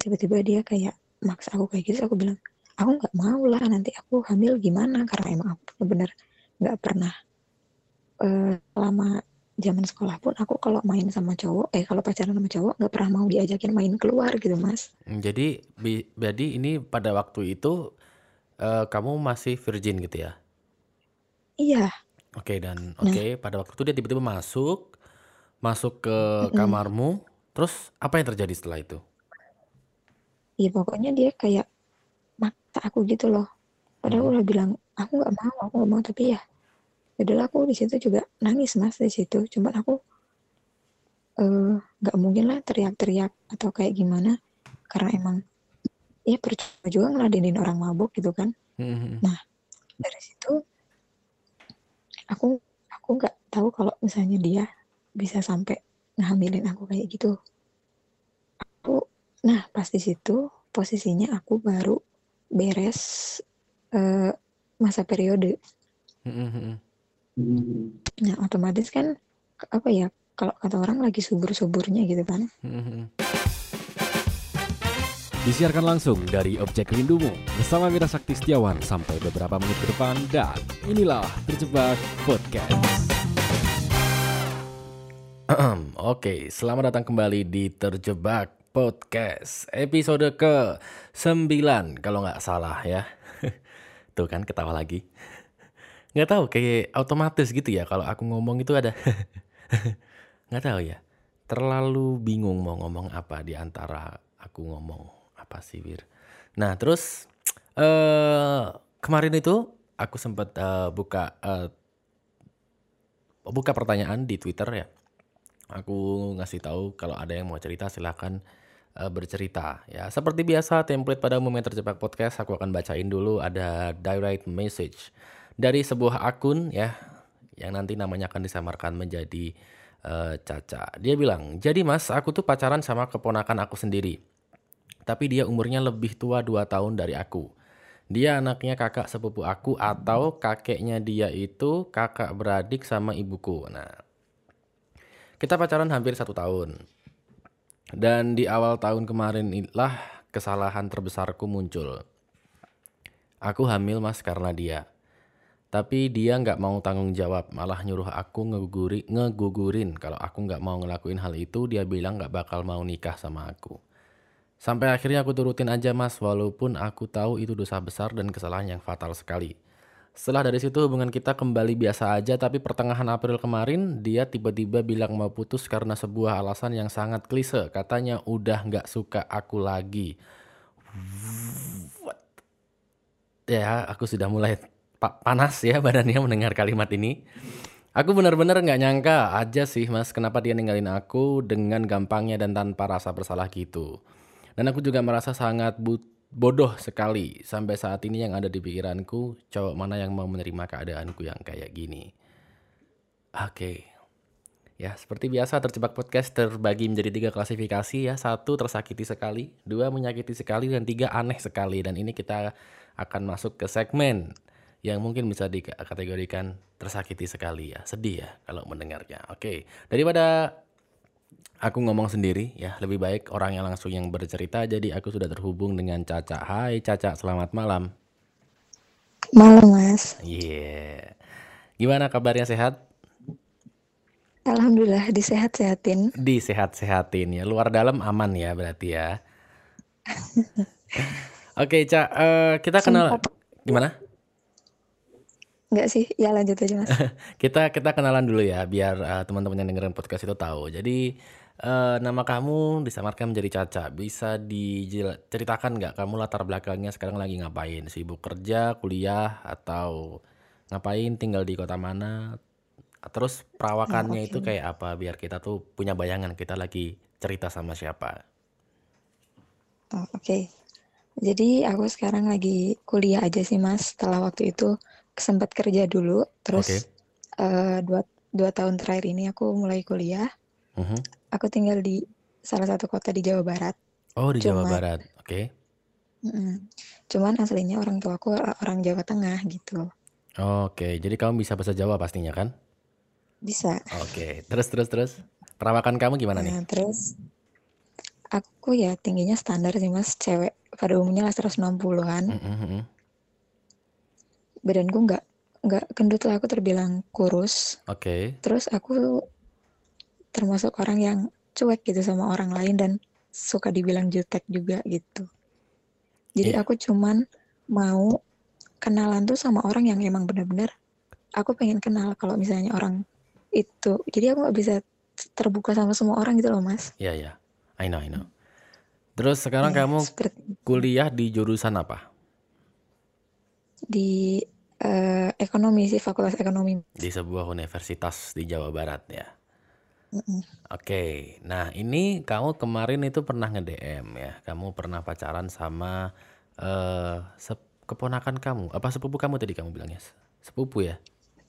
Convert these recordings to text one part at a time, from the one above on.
tiba-tiba dia kayak maksa aku kayak gitu aku bilang aku nggak mau lah nanti aku hamil gimana? Karena emang aku bener-bener nggak pernah uh, lama zaman sekolah pun aku kalau main sama cowok eh kalau pacaran sama cowok nggak pernah mau diajakin main keluar gitu mas. Hmm, jadi jadi ini pada waktu itu uh, kamu masih virgin gitu ya? Iya. Oke okay, dan nah. oke okay, pada waktu itu dia tiba-tiba masuk masuk ke mm -hmm. kamarmu terus apa yang terjadi setelah itu Iya pokoknya dia kayak maksa aku gitu loh. Padahal hmm. udah bilang aku nggak mau aku nggak mau. Tapi ya adalah aku di situ juga nangis mas di situ. Cuman aku eh, nggak uh, mungkin lah teriak-teriak atau kayak gimana. Karena emang ya percuma juga ngeladenin orang mabuk gitu kan. Hmm. nah dari situ aku aku nggak tahu kalau misalnya dia bisa sampai ngehamilin aku kayak gitu. Aku nah pas di situ posisinya aku baru beres uh, masa periode hmm. Nah, otomatis kan apa ya? Kalau kata orang lagi subur-suburnya gitu kan. Disiarkan langsung dari Objek Rindumu bersama Mira Sakti Setiawan sampai beberapa menit ke depan dan inilah Terjebak Podcast. Oke, selamat datang kembali di Terjebak Podcast episode ke 9 kalau nggak salah ya. Tuh kan ketawa lagi. Nggak tahu kayak otomatis gitu ya kalau aku ngomong itu ada. Nggak tahu ya. Terlalu bingung mau ngomong apa di antara aku ngomong apa sih Wir. Nah terus uh, kemarin itu aku sempat uh, buka uh, buka pertanyaan di Twitter ya. Aku ngasih tahu kalau ada yang mau cerita silahkan uh, bercerita ya seperti biasa template pada umumnya terjebak podcast aku akan bacain dulu ada direct message dari sebuah akun ya yang nanti namanya akan disamarkan menjadi uh, Caca. Dia bilang, "Jadi Mas, aku tuh pacaran sama keponakan aku sendiri. Tapi dia umurnya lebih tua 2 tahun dari aku. Dia anaknya kakak sepupu aku atau kakeknya dia itu kakak beradik sama ibuku." Nah, kita pacaran hampir satu tahun. Dan di awal tahun kemarin inilah kesalahan terbesarku muncul. Aku hamil mas karena dia. Tapi dia nggak mau tanggung jawab, malah nyuruh aku ngeguguri, ngegugurin. Kalau aku nggak mau ngelakuin hal itu, dia bilang nggak bakal mau nikah sama aku. Sampai akhirnya aku turutin aja mas, walaupun aku tahu itu dosa besar dan kesalahan yang fatal sekali. Setelah dari situ hubungan kita kembali biasa aja, tapi pertengahan April kemarin dia tiba-tiba bilang mau putus karena sebuah alasan yang sangat klise. Katanya udah nggak suka aku lagi. What? Ya, aku sudah mulai panas ya badannya mendengar kalimat ini. Aku benar-benar nggak nyangka aja sih mas kenapa dia ninggalin aku dengan gampangnya dan tanpa rasa bersalah gitu. Dan aku juga merasa sangat bodoh sekali sampai saat ini yang ada di pikiranku cowok mana yang mau menerima keadaanku yang kayak gini. Oke. Okay. Ya, seperti biasa terjebak podcast terbagi menjadi tiga klasifikasi ya. Satu tersakiti sekali, dua menyakiti sekali, dan tiga aneh sekali. Dan ini kita akan masuk ke segmen yang mungkin bisa dikategorikan tersakiti sekali ya, sedih ya kalau mendengarnya. Oke, daripada aku ngomong sendiri ya, lebih baik orang yang langsung yang bercerita. Jadi aku sudah terhubung dengan Caca. Hai Caca, selamat malam. Malam Mas. Iya. Yeah. Gimana kabarnya sehat? Alhamdulillah disehat-sehatin. Disehat-sehatin ya. Luar dalam aman ya berarti ya. Oke, Cak, uh, kita kenal gimana? Enggak sih, ya lanjut aja mas. kita kita kenalan dulu ya, biar uh, teman-teman yang dengerin podcast itu tahu. Jadi uh, nama kamu disamarkan menjadi Caca. Bisa diceritakan nggak kamu latar belakangnya sekarang lagi ngapain? Sibuk kerja, kuliah, atau ngapain? Tinggal di kota mana? Terus perawakannya oh, okay. itu kayak apa? Biar kita tuh punya bayangan kita lagi cerita sama siapa. Oh, Oke. Okay. Jadi aku sekarang lagi kuliah aja sih mas. Setelah waktu itu sempat kerja dulu, terus okay. uh, eh, dua dua tahun terakhir ini aku mulai kuliah. Uh-huh. Aku tinggal di salah satu kota di Jawa Barat. Oh di Jawa Barat, oke. Okay. Mm, cuman aslinya orang tua aku orang Jawa Tengah gitu. Oke, okay. jadi kamu bisa bahasa Jawa pastinya kan? Bisa. Oke, okay. terus terus terus. Perawakan kamu gimana nah, nih? Terus aku ya tingginya standar sih mas, cewek pada umumnya lah 160-an. Mhm, mhm. Badanku nggak nggak gendut lah, aku terbilang kurus. Oke. Terus aku termasuk orang yang cuek gitu sama orang lain dan suka dibilang jutek juga gitu. Jadi Iya. aku cuman mau kenalan tuh sama orang yang emang benar-benar aku pengen kenal kalau misalnya orang itu. Jadi aku nggak bisa terbuka sama semua orang gitu loh mas. Iya, iya. I know, I know. Terus sekarang Ya, kamu seperti kuliah di jurusan apa? di eh, ekonomi sih, fakultas ekonomi. Di sebuah universitas di Jawa Barat ya. Oke, nah ini kamu kemarin itu pernah nge-DM ya. Kamu pernah pacaran sama eh keponakan kamu. Apa sepupu kamu tadi kamu bilangnya? Sepupu ya?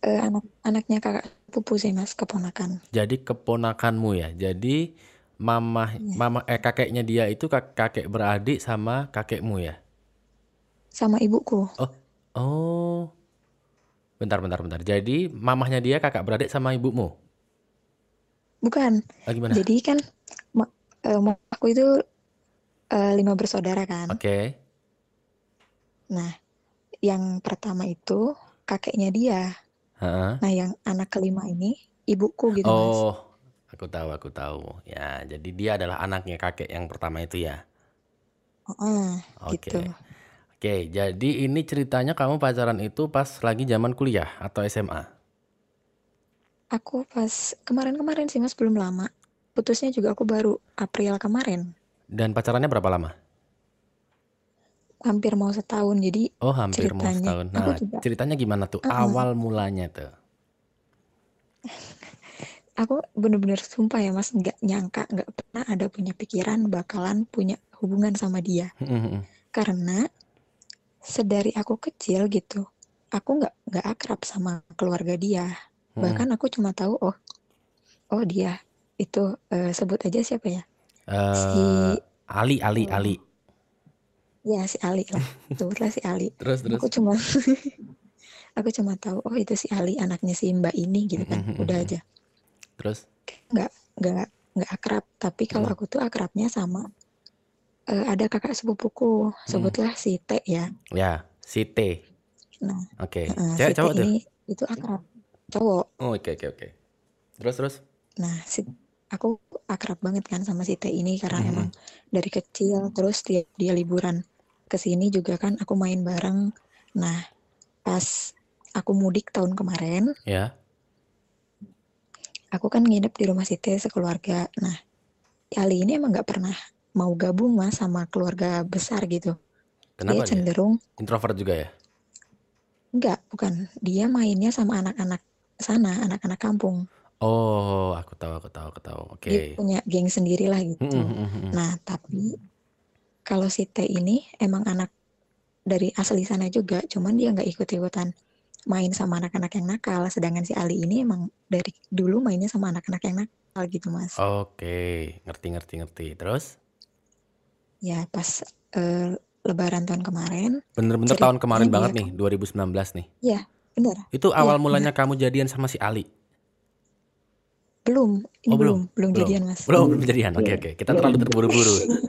Eh, anak anaknya kakak pupu sih mas, keponakan. Jadi keponakanmu ya. Jadi mama Iya. mama eh kakeknya dia itu kak- kakek beradik sama kakekmu ya. Sama ibuku. Oh, oh. Bentar, bentar, bentar. Jadi mamahnya dia kakak beradik sama ibumu. Bukan. Ah, gimana? Jadi kan ma- eh, mama aku itu eh, lima bersaudara kan. Oke. Nah, yang pertama itu kakeknya dia. Heeh. Nah, yang anak kelima ini ibuku gitu, Mas. Oh, aku tahu, aku tahu. Ya, jadi dia adalah anaknya kakek yang pertama itu ya. Heeh, Oke. gitu. Oke, jadi ini ceritanya kamu pacaran itu pas lagi zaman kuliah atau SMA? Aku pas kemarin-kemarin sih, Mas, belum lama. Putusnya juga aku baru April kemarin. Dan pacarannya berapa lama? Hampir mau setahun. Jadi Oh, hampir mau ceritanya setahun. aku Nah, juga ceritanya gimana tuh? Heeh. Awal mulanya tuh. aku bener-bener sumpah ya, Mas, nggak nyangka, nggak pernah ada punya pikiran bakalan punya hubungan sama dia. Karena sedari aku kecil gitu, aku nggak nggak akrab sama keluarga dia. Bahkan aku cuma tahu, oh, oh dia itu eh, sebut aja siapa ya? Si Eh, Ali, Ali, eh, Ali. ya si Ali lah, sebutlah si Ali. Terus, terus. Aku cuma aku cuma tahu, oh itu si Ali anaknya si Mbak ini gitu kan, udah aja. Terus, Nggak nggak nggak akrab. Tapi kalau Mm. aku tuh akrabnya sama eh, ada kakak sepupuku, Mm. sebutlah si T ya. ya, si T. Nah, Oke. eh, si Cewek T cowok tuh? ini itu akrab cowok. Oh, oke, oke, oke. Terus, terus. Nah, si, aku akrab banget kan sama si T ini karena Mhm. emang dari kecil terus dia, dia liburan ke sini juga kan aku main bareng. Nah, pas aku mudik tahun kemarin, Ya. aku kan nginep di rumah si T sekeluarga. Nah, Ali ini emang nggak pernah mau gabung mas sama keluarga besar gitu. Dia Kenapa dia? cenderung Introvert juga ya? enggak, bukan. Dia mainnya sama anak-anak sana, anak-anak kampung. Oh, aku tahu, aku tahu, aku tahu. Oke. Dia punya geng sendiri lah gitu. Mm. Nah, tapi kalau si T ini emang anak dari asli sana juga, cuman dia nggak ikut-ikutan main sama anak-anak yang nakal. Sedangkan si Ali ini emang dari dulu mainnya sama anak-anak yang nakal gitu, Mas. Oke, ngerti, ngerti, ngerti. Terus? Ya, pas eh, Lebaran tahun kemarin, Bener-bener tahun kemarin banget dia nih, 2019 nih. ya benar, Itu iya awal benar. mulanya kamu jadian sama si Ali? Belum, ini Oh, belum, belum? belum Belum? jadian, Mas. Belum, belum jadian. Oke, oke. Kita terlalu terburu-buru.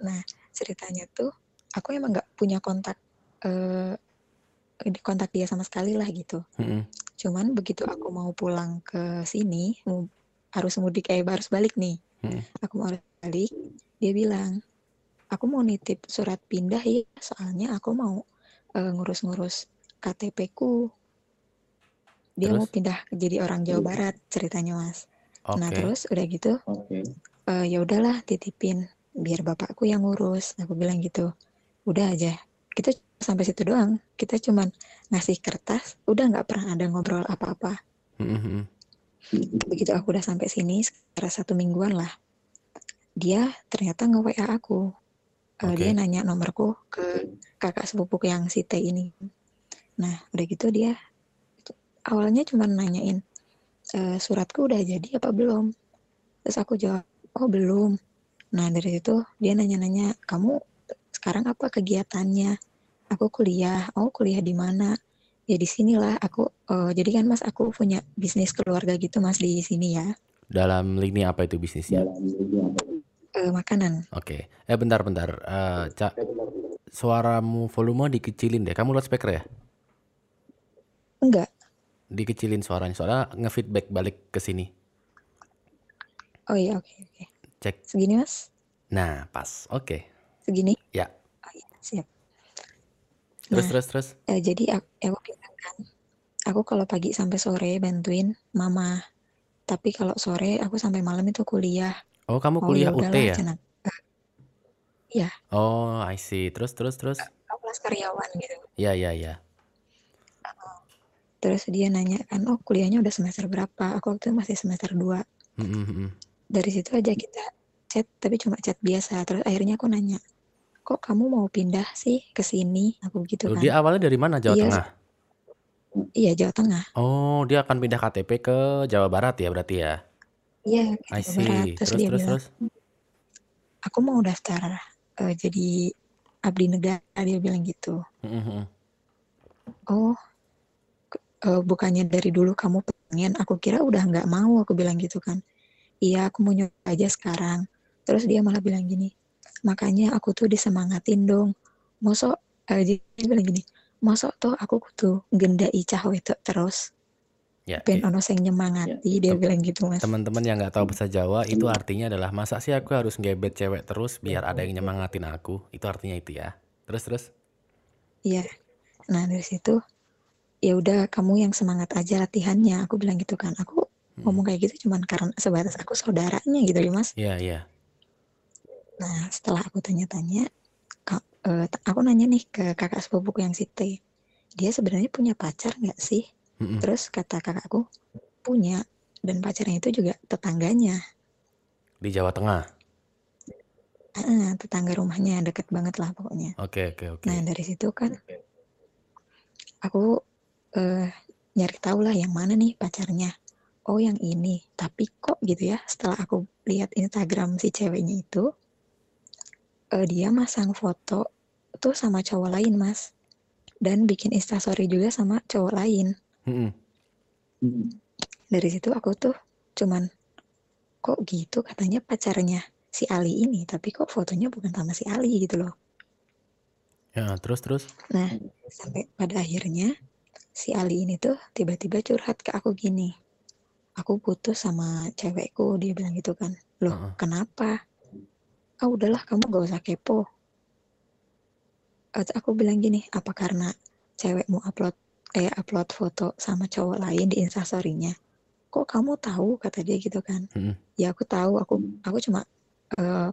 Nah, ceritanya tuh aku emang nggak punya kontak eh kontak dia sama sekali lah gitu. Mm, Cuman begitu aku mau pulang ke sini, harus mudik eh harus balik nih. mm. Aku mau balik, dia bilang, aku mau nitip surat pindah ya, soalnya aku mau eh, ngurus-ngurus KTP-ku. Dia mau Terus? pindah jadi orang Jawa Barat ceritanya, Mas. Nah, Oke. terus udah gitu, eh, ya udahlah titipin biar bapakku yang ngurus. Aku bilang gitu. Udah aja. Kita sampai situ doang. Kita cuman ngasih kertas, udah nggak pernah ada ngobrol apa-apa. Mm, mm, mm. Begitu aku udah sampai sini, sekitar satu mingguan lah. Dia ternyata nge-WA aku. Eh, Oke. Dia nanya nomorku ke kakak sepupuku yang si T ini. Nah, udah gitu dia awalnya cuma nanyain, "Eh, suratku udah jadi apa belum? Terus aku jawab, oh belum. Nah dari situ dia nanya-nanya, kamu sekarang apa kegiatannya? Aku kuliah, oh kuliah di mana? Ya di sinilah aku, eh, jadi kan mas aku punya bisnis keluarga gitu mas di sini ya. Dalam lini apa itu bisnisnya? Eh, makanan. Oke. Eh bentar bentar. Eh, Cak, suaramu volume dikecilin deh. Kamu loudspeaker ya? Enggak. Dikecilin suaranya. Soalnya ngefeedback balik ke sini. Oh iya, oke oke. Cek. Segini, Mas? Nah, pas. Oke. Segini? Ya. Oh iya, siap. Terus Nah, terus terus. eh, jadi aku, aku bilang kan, aku kalau pagi sampai sore bantuin mama. Tapi kalau sore aku sampai malam itu kuliah. Oh, kamu Oh ya kuliah UT udahlah, ya? cenah. Eh, Iya, Oh, I see. Terus terus terus. aku kelas karyawan gitu. Ya ya ya. Terus dia nanya kan, oh kuliahnya udah semester berapa? Aku waktu itu masih semester 2. Hmm, hmm, hmm. Dari situ aja kita chat, tapi cuma chat biasa. Terus akhirnya aku nanya, kok kamu mau pindah sih ke sini? Aku gitu Loh, kan. dia awalnya dari mana? Jawa Iya, Tengah. iya Jawa Tengah. Oh, dia akan pindah KTP ke Jawa Barat ya berarti ya? Iya, I see. Terus Terus dia terus bilang, terus. aku mau daftar eh, jadi abdi negara. Dia bilang gitu. Hmm, hmm, hmm. Oh, eh, bukannya dari dulu kamu pengen? Aku kira udah nggak mau. Aku bilang gitu kan. Iya, aku mau nyoba aja sekarang. Terus dia malah bilang gini, makanya aku tuh disemangatin dong. Mosok, eh, dia bilang gini, mosok tuh aku kudu gendai cah wedok terus. Ya, Ben ono sing nyemangati, dia tem- bilang gitu mas. teman-teman yang nggak tahu bahasa Jawa itu artinya adalah masa sih aku harus ngebet cewek terus biar ada yang nyemangatin aku. Itu artinya itu ya. Terus terus. Iya. Nah dari situ, ya udah kamu yang semangat aja latihannya. Aku bilang gitu kan. Aku Hmm. ngomong kayak gitu cuman karena sebatas aku saudaranya gitu ya mas. Iya iya. Nah setelah aku tanya-tanya, eh, aku nanya nih ke kakak sepupuku yang si T. Dia sebenarnya punya pacar nggak sih? Hmm. Terus kata kakakku, punya. Dan pacarnya itu juga tetangganya. Di Jawa Tengah. Ah, tetangga rumahnya deket banget lah pokoknya. Oke oke oke. Nah dari situ kan aku eh, nyari tahu lah yang mana nih pacarnya. Oh yang ini. Tapi kok gitu ya setelah aku lihat Instagram si ceweknya itu, eh, dia masang foto tuh sama cowok lain mas. Dan bikin instastory juga sama cowok lain. Hmm, hmm. Dari situ aku tuh cuman kok gitu katanya pacarnya si Ali ini. Tapi kok fotonya bukan sama si Ali gitu loh. Ya terus terus. Nah, sampai pada akhirnya si Ali ini tuh tiba-tiba curhat ke aku gini. Aku putus sama cewekku, dia bilang gitu kan. Loh, Heeh. kenapa? Ah, udahlah kamu gak usah kepo. Aku bilang gini, apa karena cewekmu upload eh upload foto sama cowok lain di instastorynya? Kok kamu tahu? Kata dia gitu kan. Hmm. Ya aku tahu, aku aku cuma eh,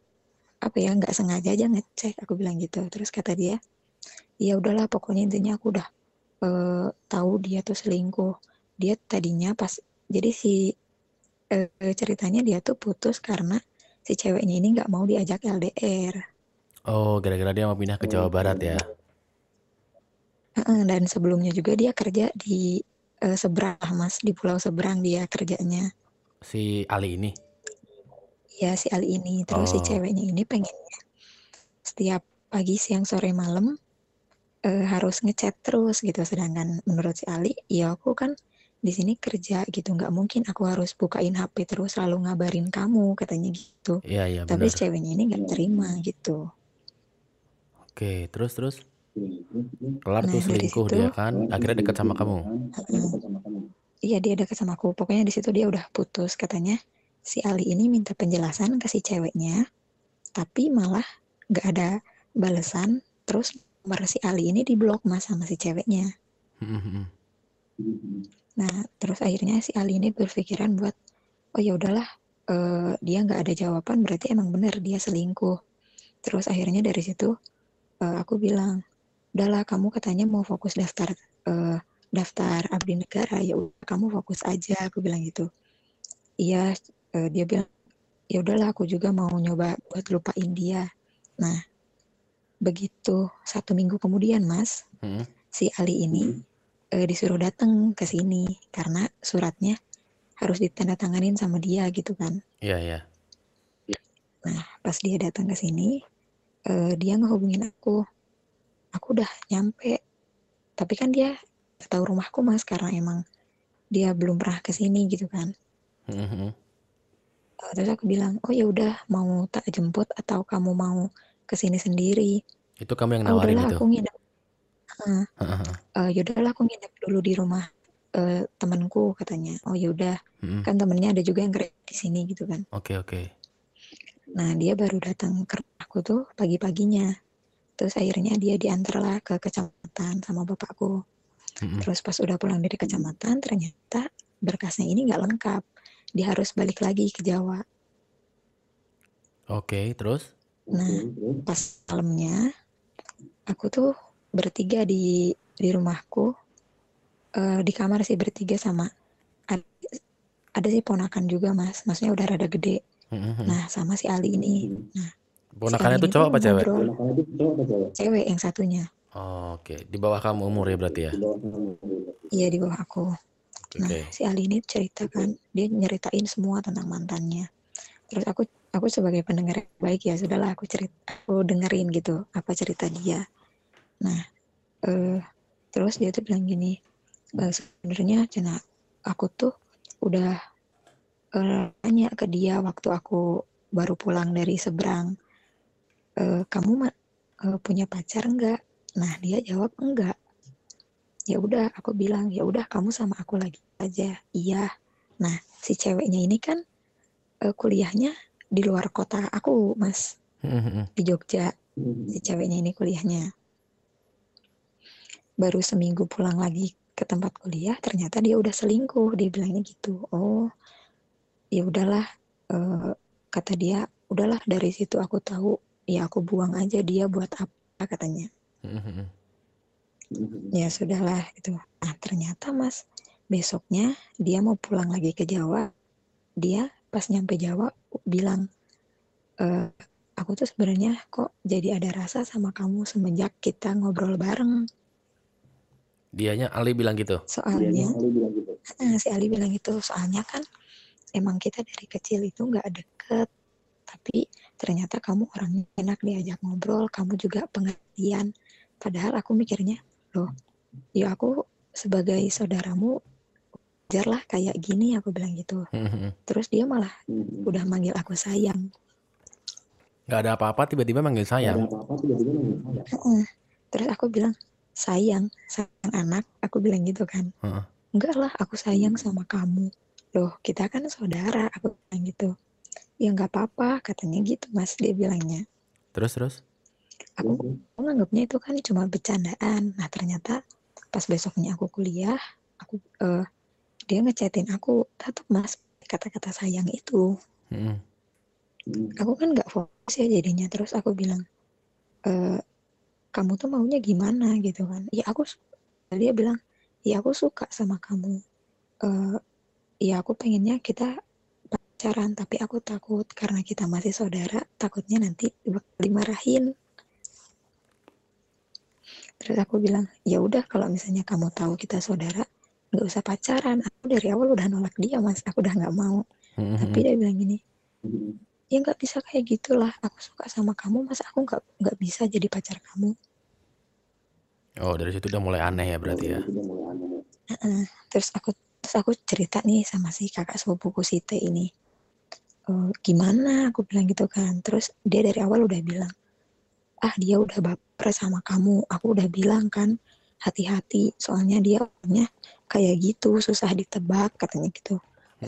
apa ya nggak sengaja aja ngecek. Aku bilang gitu. Terus kata dia, ya udahlah pokoknya intinya aku udah eh, tahu dia tuh selingkuh. Dia tadinya pas jadi si eh, ceritanya dia tuh putus karena si ceweknya ini nggak mau diajak LDR. Oh, gara-gara dia mau pindah ke Jawa Barat ya. Dan sebelumnya juga dia kerja di eh, seberang mas di pulau seberang dia kerjanya. Si Ali ini. Ya si Ali ini terus si Oh. ceweknya ini pengennya setiap pagi siang sore malam eh, harus ngechat terus gitu. Sedangkan menurut si Ali, ya aku kan di sini kerja gitu nggak mungkin aku harus bukain HP terus selalu ngabarin kamu katanya gitu. Iya iya Tapi benar. si ceweknya ini nggak terima gitu. Oke, terus terus. Kelar Nah tuh selingkuh situ, dia kan. Akhirnya dekat sama kamu. iya dia deket sama aku. Pokoknya di situ dia udah putus katanya. Si Ali ini minta penjelasan ke si ceweknya, tapi malah nggak ada balasan. Terus nomor si Ali ini diblok mas sama si ceweknya. Nah, terus akhirnya si Ali ini berpikiran buat, oh ya udahlah, eh, dia nggak ada jawaban, berarti emang bener dia selingkuh. Terus akhirnya dari situ eh, aku bilang, udahlah kamu katanya mau fokus daftar eh, daftar abdi negara, ya udah kamu fokus aja, aku bilang gitu. Iya, eh, dia bilang, ya udahlah aku juga mau nyoba buat lupain dia. Nah, begitu satu minggu kemudian, Mas, Hmm. si Ali ini eh, disuruh datang ke sini karena suratnya harus ditandatanganin sama dia gitu kan. Iya iya. Nah, pas dia datang ke sini, eh, dia ngehubungin aku. Aku udah nyampe, tapi kan dia tahu rumahku mas karena emang dia belum pernah ke sini gitu kan. Hmm, hmm. Uh, terus aku bilang, oh ya udah mau tak jemput atau kamu mau ke sini sendiri? Itu kamu yang Oh nawarin udahlah itu? aku nginep. Uh, uh, yaudahlah aku nginep dulu di rumah uh, temanku katanya. Oh yaudah, Mm-mm. kan temennya ada juga yang kerja di sini gitu kan. Oke oke. Nah dia baru datang ke aku tuh pagi-paginya. Terus akhirnya dia diantarlah ke kecamatan sama bapakku. Mm-mm. Terus pas udah pulang dari kecamatan ternyata berkasnya ini nggak lengkap. Dia harus balik lagi ke Jawa. Oke, terus? Nah pas malamnya aku tuh bertiga di di rumahku eh, di kamar sih bertiga sama ada, ada sih ponakan juga mas. Maksudnya udah rada gede. Mm-mm. Nah sama si Ali ini. Nah Ponakannya tuh Ali cowok apa cewek? Cewek yang satunya. Oh, Oke, di bawah kamu umur ya berarti ya? Iya di bawah aku. Oke. Nah, si Ali ini cerita kan, dia nyeritain semua tentang mantannya. Terus aku aku sebagai pendengar yang baik ya, sudahlah aku cerita, aku dengerin gitu apa cerita dia. Nah, eh, terus dia tuh bilang gini, "Eh, sebenarnya Cina, aku tuh udah eh, tanya ke dia waktu aku baru pulang dari seberang, "Eh, kamu ma- eh, punya pacar enggak? Nah, dia jawab enggak. Ya udah, aku bilang ya udah kamu sama aku lagi aja. Iya. Nah, si ceweknya ini kan eh, kuliahnya di luar kota aku, Mas, Mm-mm. di Jogja. Si ceweknya ini kuliahnya. Baru seminggu pulang lagi ke tempat kuliah, ternyata dia udah selingkuh. Dia bilangnya gitu. Oh, ya udahlah. eh, kata dia, udahlah dari situ aku tahu. Ya aku buang aja dia buat apa katanya. Mm-mm. Ya sudahlah itu. Nah ternyata mas besoknya dia mau pulang lagi ke Jawa. Dia pas nyampe Jawa bilang, "Eh, aku tuh sebenarnya kok jadi ada rasa sama kamu semenjak kita ngobrol bareng. Dianya Ali bilang gitu. Soalnya, eh, si Ali bilang gitu, soalnya kan emang kita dari kecil itu nggak deket. Tapi ternyata kamu orangnya enak diajak ngobrol, kamu juga pengertian. Padahal aku mikirnya, loh, ya aku sebagai saudaramu wajarlah kayak gini aku bilang gitu. Mm-mm. Terus dia malah udah manggil aku sayang. Nggak ada apa-apa tiba-tiba manggil sayang. Heeh. Terus aku bilang sayang, sayang anak. Aku bilang gitu kan. Heeh. Enggak lah, aku sayang sama kamu. Loh, kita kan saudara. Aku bilang gitu. Ya nggak apa-apa, katanya gitu mas. Dia bilangnya. Terus terus? Aku, aku nganggapnya itu kan cuma bercandaan. Nah ternyata pas besoknya aku kuliah, aku eh, dia ngechatin aku, tetap mas kata-kata sayang itu. Mm-mm. aku kan nggak fokus ya jadinya terus aku bilang e, kamu tuh maunya gimana gitu kan ya aku dia bilang ya aku suka sama kamu Eh, ya aku pengennya kita pacaran tapi aku takut karena kita masih saudara takutnya nanti dimarahin. Terus aku bilang ya udah kalau misalnya kamu tahu kita saudara nggak usah pacaran. Aku dari awal udah nolak dia mas. Aku udah nggak mau. Mm-mm. tapi dia bilang gini ya nggak bisa kayak gitulah. Aku suka sama kamu masa aku nggak nggak bisa jadi pacar kamu. Oh dari situ udah mulai aneh ya berarti ya. Terus aku terus aku cerita nih sama si kakak sepupuku si T ini "Eh, gimana? Aku bilang gitu kan. Terus dia dari awal udah bilang ah dia udah baper sama kamu. Aku udah bilang kan hati-hati soalnya dia orangnya kayak gitu susah ditebak katanya gitu.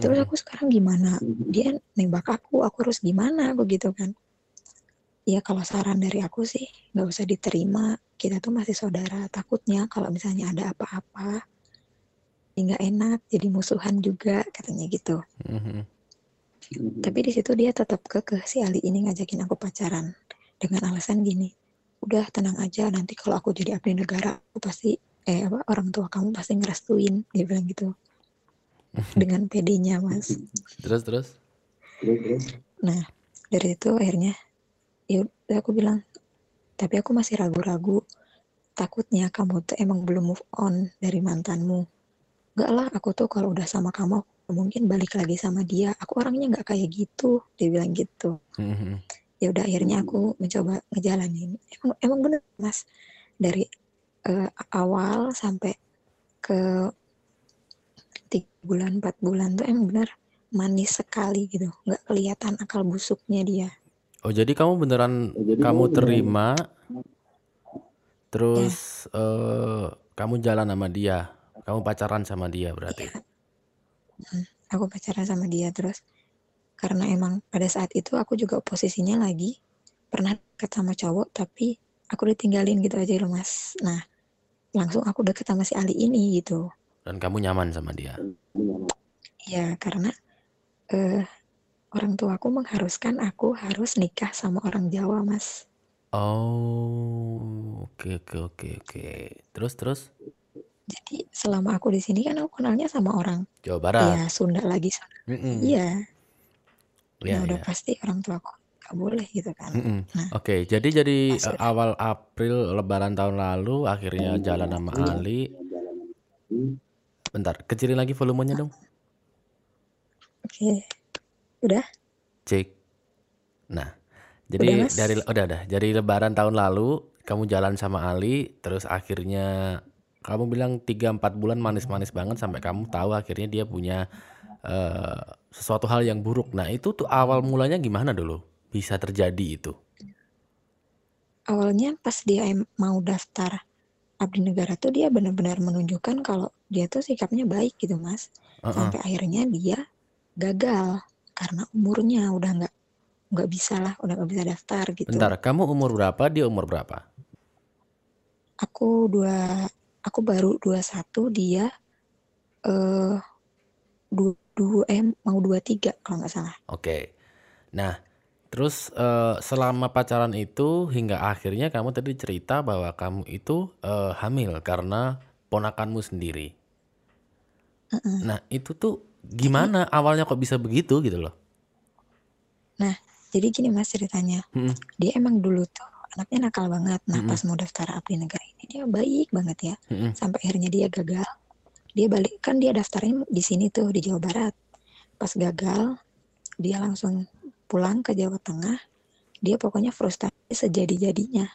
Terus Mm-mm. aku sekarang gimana? Dia nembak aku aku harus gimana? Aku gitu kan. Ya kalau saran dari aku sih nggak usah diterima. Kita tuh masih saudara. Takutnya kalau misalnya ada apa-apa ya nggak enak jadi musuhan juga katanya gitu Tapi di situ dia tetap kekeh si Ali ini ngajakin aku pacaran dengan alasan gini udah tenang aja nanti kalau aku jadi abdi negara aku pasti eh apa orang tua kamu pasti ngerestuin dia bilang gitu dengan pedenya mas Terus terus? Nah, dari itu akhirnya ya aku bilang, tapi aku masih ragu-ragu. Takutnya kamu tuh emang belum move on dari mantanmu. Enggak lah, aku tuh kalau udah sama kamu mungkin balik lagi sama dia. Aku orangnya nggak kayak gitu, dia bilang gitu. Mhm. Ya udah akhirnya aku mencoba ngejalanin. Emang emang bener mas, dari eh, awal sampai ke tiga bulan empat bulan tuh emang bener manis sekali gitu nggak kelihatan akal busuknya dia Oh jadi kamu beneran kamu terima, terus eh, kamu jalan sama dia, kamu pacaran sama dia berarti. Hmm, aku pacaran sama dia terus karena emang pada saat itu aku juga posisinya lagi pernah deket sama cowok tapi aku ditinggalin gitu aja loh mas nah langsung aku deket sama si Ali ini gitu Dan kamu nyaman sama dia. ya karena eh orang tuaku mengharuskan aku harus nikah sama orang Jawa mas Oh, oke oke oke oke. Terus terus jadi selama aku di sini kan aku kenalnya sama orang Jawa Barat. ya Sunda lagi Sunda Mm-mm. iya Iya nah udah iya. pasti orang tuaku nggak boleh gitu kan Mm-mm. nah Oke, jadi jadi pas eh, udah awal April Lebaran tahun lalu akhirnya jalan sama Ali. Bentar, kecilin lagi volumenya dong. oke udah Cek. Nah, udah jadi mas dari udah udah. Jadi Lebaran tahun lalu kamu jalan sama Ali, terus akhirnya kamu bilang 3-4 bulan manis-manis banget sampai kamu tahu akhirnya dia punya eh, sesuatu hal yang buruk. Nah, itu tuh awal mulanya gimana dulu? Bisa terjadi itu. awalnya pas dia mau daftar abdi negara tuh dia benar-benar menunjukkan kalau dia tuh sikapnya baik gitu mas Heeh. sampai akhirnya dia gagal karena umurnya udah nggak nggak bisa lah udah nggak bisa daftar gitu Bentar, kamu umur berapa? Dia umur berapa? aku dua aku baru 21 dia eh dua, dua eh mau dua tiga kalau nggak salah Oke. Nah, terus eh, selama pacaran itu hingga akhirnya kamu tadi cerita bahwa kamu itu eh, hamil karena ponakanmu sendiri. Heeh. Nah, itu tuh jadi gimana awalnya kok bisa begitu gitu loh? nah jadi gini mas ceritanya Mm-mm, dia emang dulu tuh anaknya nakal banget nah mm-mm, pas mau daftar abdi negara dia baik banget ya. Mm-mm. sampai akhirnya dia gagal. Dia balik kan dia daftarnya di sini tuh di Jawa Barat. Pas gagal dia langsung pulang ke Jawa Tengah. Dia pokoknya frustasi sejadi-jadinya.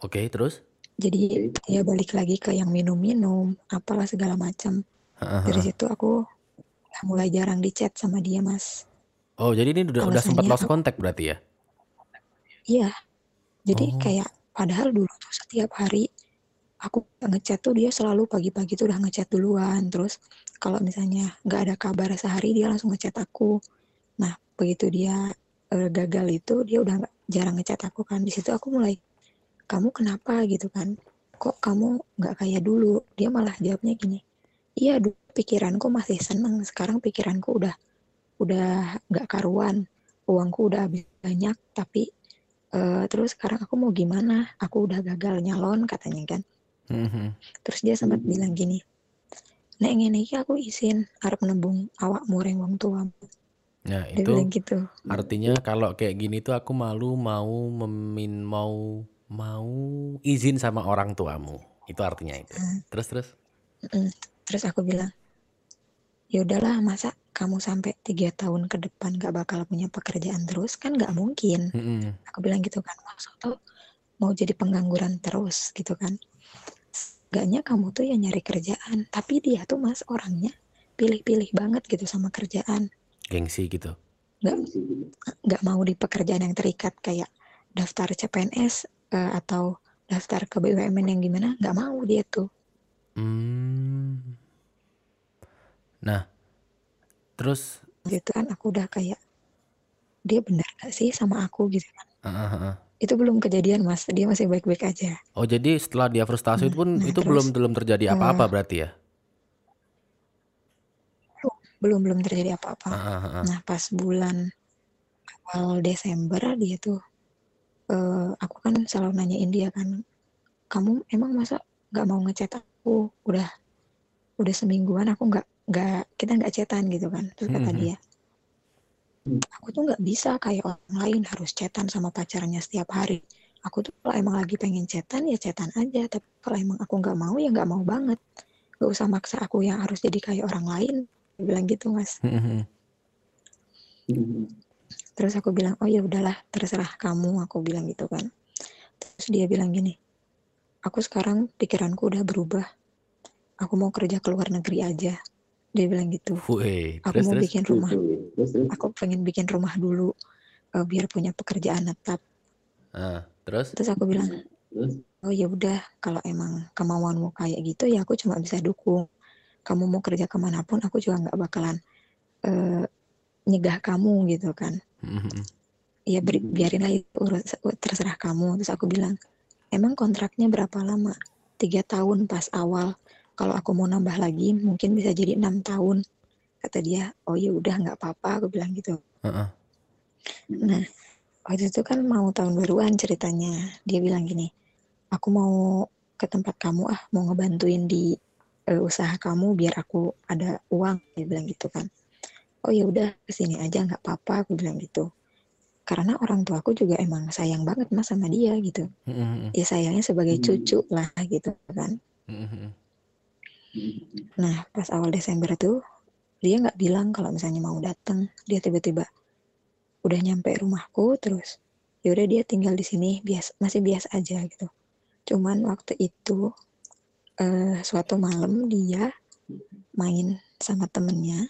Oke, terus? jadi dia balik lagi ke yang minum-minum apalah segala macam. Dari situ aku mulai jarang di chat sama dia mas. Oh, jadi ini udah udah sempat lost contact berarti ya? iya. Jadi Oh, kayak padahal dulu tuh setiap hari aku ngechat tuh dia selalu pagi-pagi tuh udah ngechat duluan. Terus kalau misalnya nggak ada kabar sehari dia langsung ngechat aku. Nah begitu dia eh, gagal itu dia udah nggak jarang ngechat aku kan. Di situ aku mulai kamu kenapa? gitu kan. Kok kamu nggak kayak dulu? Dia malah jawabnya gini iya pikiranku masih seneng. Sekarang pikiranku udah udah nggak karuan. Uangku udah habis banyak tapi eh, terus sekarang aku mau gimana aku udah gagal nyalon katanya kan mhm. terus dia sempat bilang gini nek ngene iki aku izin arep nembung awakmu reng wong tua Nah, dia itu gitu artinya kalau kayak gini tuh aku malu mau memin mau mau izin sama orang tuamu. Itu artinya itu. Hmm, Terus terus. mm. terus aku bilang ya udahlah masa kamu sampai tiga tahun ke depan gak bakal punya pekerjaan terus kan nggak mungkin Mm-mm. aku bilang gitu kan maksud tuh mau jadi pengangguran terus gitu kan Gaknya kamu tuh ya nyari kerjaan tapi dia tuh mas orangnya pilih-pilih banget gitu sama kerjaan Gengsi gitu. nggak nggak mau di pekerjaan yang terikat kayak daftar CPNS eh, atau daftar ke BUMN yang gimana nggak mau dia tuh Hmm. Nah, terus? Gitu kan aku udah kayak dia benar gak sih sama aku? Gitu kan. Ah, ah. itu belum kejadian mas. Dia masih baik-baik aja. Oh, jadi setelah dia frustasi itu nah, pun nah itu terus? belum belum terjadi eh, apa-apa berarti ya? belum belum terjadi apa-apa. Ah, ah. nah pas bulan awal Desember dia tuh eh, aku kan selalu nanyain dia kan kamu emang masa nggak mau ngechat aku? Udah udah semingguan aku nggak nggak kita nggak chatan gitu kan terus kata Mhm. dia aku tuh nggak bisa kayak orang lain harus chatan sama pacarnya setiap hari. Aku tuh kalau emang lagi pengen chatan ya chatan aja tapi kalau emang aku nggak mau ya nggak mau banget. Nggak usah maksa aku yang harus jadi kayak orang lain dia bilang gitu mas. Mhm. terus aku bilang oh ya udahlah terserah kamu aku bilang gitu kan. Terus dia bilang gini aku sekarang pikiranku udah berubah. Aku mau kerja ke luar negeri aja dia bilang gitu. Aku terus mau terus. bikin rumah. Aku pengen bikin rumah dulu eh, biar punya pekerjaan tetap. Ah, terus? terus aku bilang oh ya udah kalau emang kemauanmu kayak gitu ya aku cuma bisa dukung. Kamu mau kerja ke mana pun aku juga nggak bakalan eh, nyegah kamu gitu kan. Mhm. ya beri- biarin aja urus terserah kamu. Terus aku bilang emang kontraknya berapa lama? Tiga tahun pas awal kalau aku mau nambah lagi mungkin bisa jadi enam tahun. Kata dia oh ya udah nggak apa-apa aku bilang gitu. Heeh. nah waktu itu kan mau tahun baruan ceritanya. Dia bilang gini aku mau ke tempat kamu ah mau ngebantuin di eh, usaha kamu biar aku ada uang dia bilang gitu kan. Oh ya udah ke sini aja nggak apa-apa aku bilang gitu. Karena orang tuaku juga emang sayang banget mas sama dia gitu. Mhm. ya sayangnya sebagai cucu lah gitu kan. Mhm. Nah pas awal Desember tuh dia nggak bilang kalau misalnya mau datang dia tiba-tiba udah nyampe rumahku terus ya udah dia tinggal di sini bias masih biasa aja gitu cuman waktu itu eh, suatu malam dia main sama temennya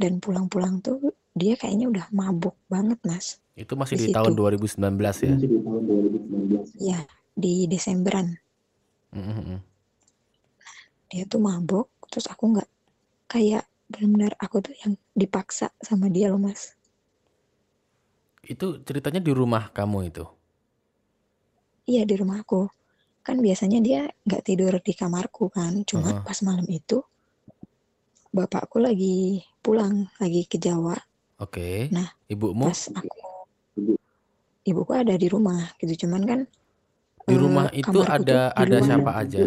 dan pulang-pulang tuh dia kayaknya udah mabuk banget mas Itu masih Di di tahun situ. 2019 ya? ya di Desemberan Mhm. Dia tuh mabok terus aku nggak kayak benar-benar aku tuh yang dipaksa sama dia loh mas Itu ceritanya di rumah kamu itu. iya di rumahku kan biasanya dia nggak tidur di kamarku kan cuma Heeh. pas malam itu bapakku lagi pulang lagi ke Jawa Oke. Nah, Ibumu pas aku ibuku ada di rumah gitu cuman kan di eh, rumah itu kamarku ada ada siapa aja?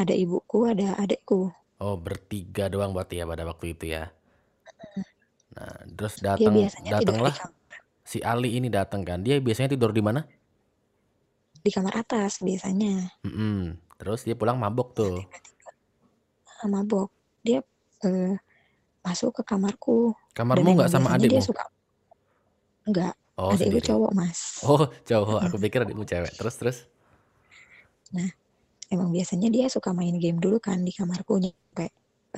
Ada ibuku ada adekku Oh, bertiga doang berarti ya pada waktu itu ya. Nah, terus datang datanglah si Ali ini datang kan. Dia biasanya tidur di mana? di kamar atas biasanya Mm-mm. Terus dia pulang mabok tuh. Ah, mabok dia eh, masuk ke kamarku Kamarmu nggak sama biasanya dia adikmu? suka enggak Oh, sendiri. cowok mas Oh, cowok. Aku pikir adikmu cewek. Terus terus. Emang biasanya dia suka main game dulu kan di kamarku nyampe